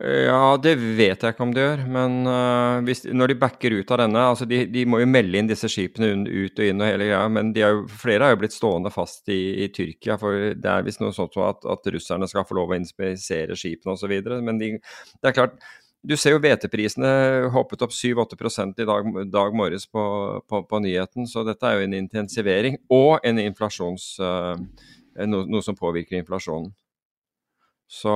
Ja, det vet jeg ikke om det gjør. Men uh, hvis, når de backer ut av denne altså de, de, må jo melde inn disse skipene ut og inn og hele greia. Men er jo, flere har jo blitt stående fast i, i Tyrkia. For det er visst noe sånt som at, at, russerne skal få lov å inspisere skipene osv. Men de, det er klart, du ser jo hveteprisene hoppet opp 7-8% i dag, dag morges på, på, på, nyheten. Så dette er jo en intensivering og en inflasjons... Uh, no, noe som påvirker inflasjonen. Så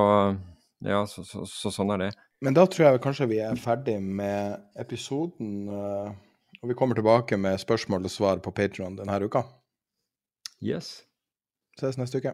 ja, så, så, så, sånn er det. Men da tror jeg kanskje vi er ferdig med episoden. Uh, og vi kommer tilbake med spørsmål og svar på Patron denne uka. Yes. Ses neste uke.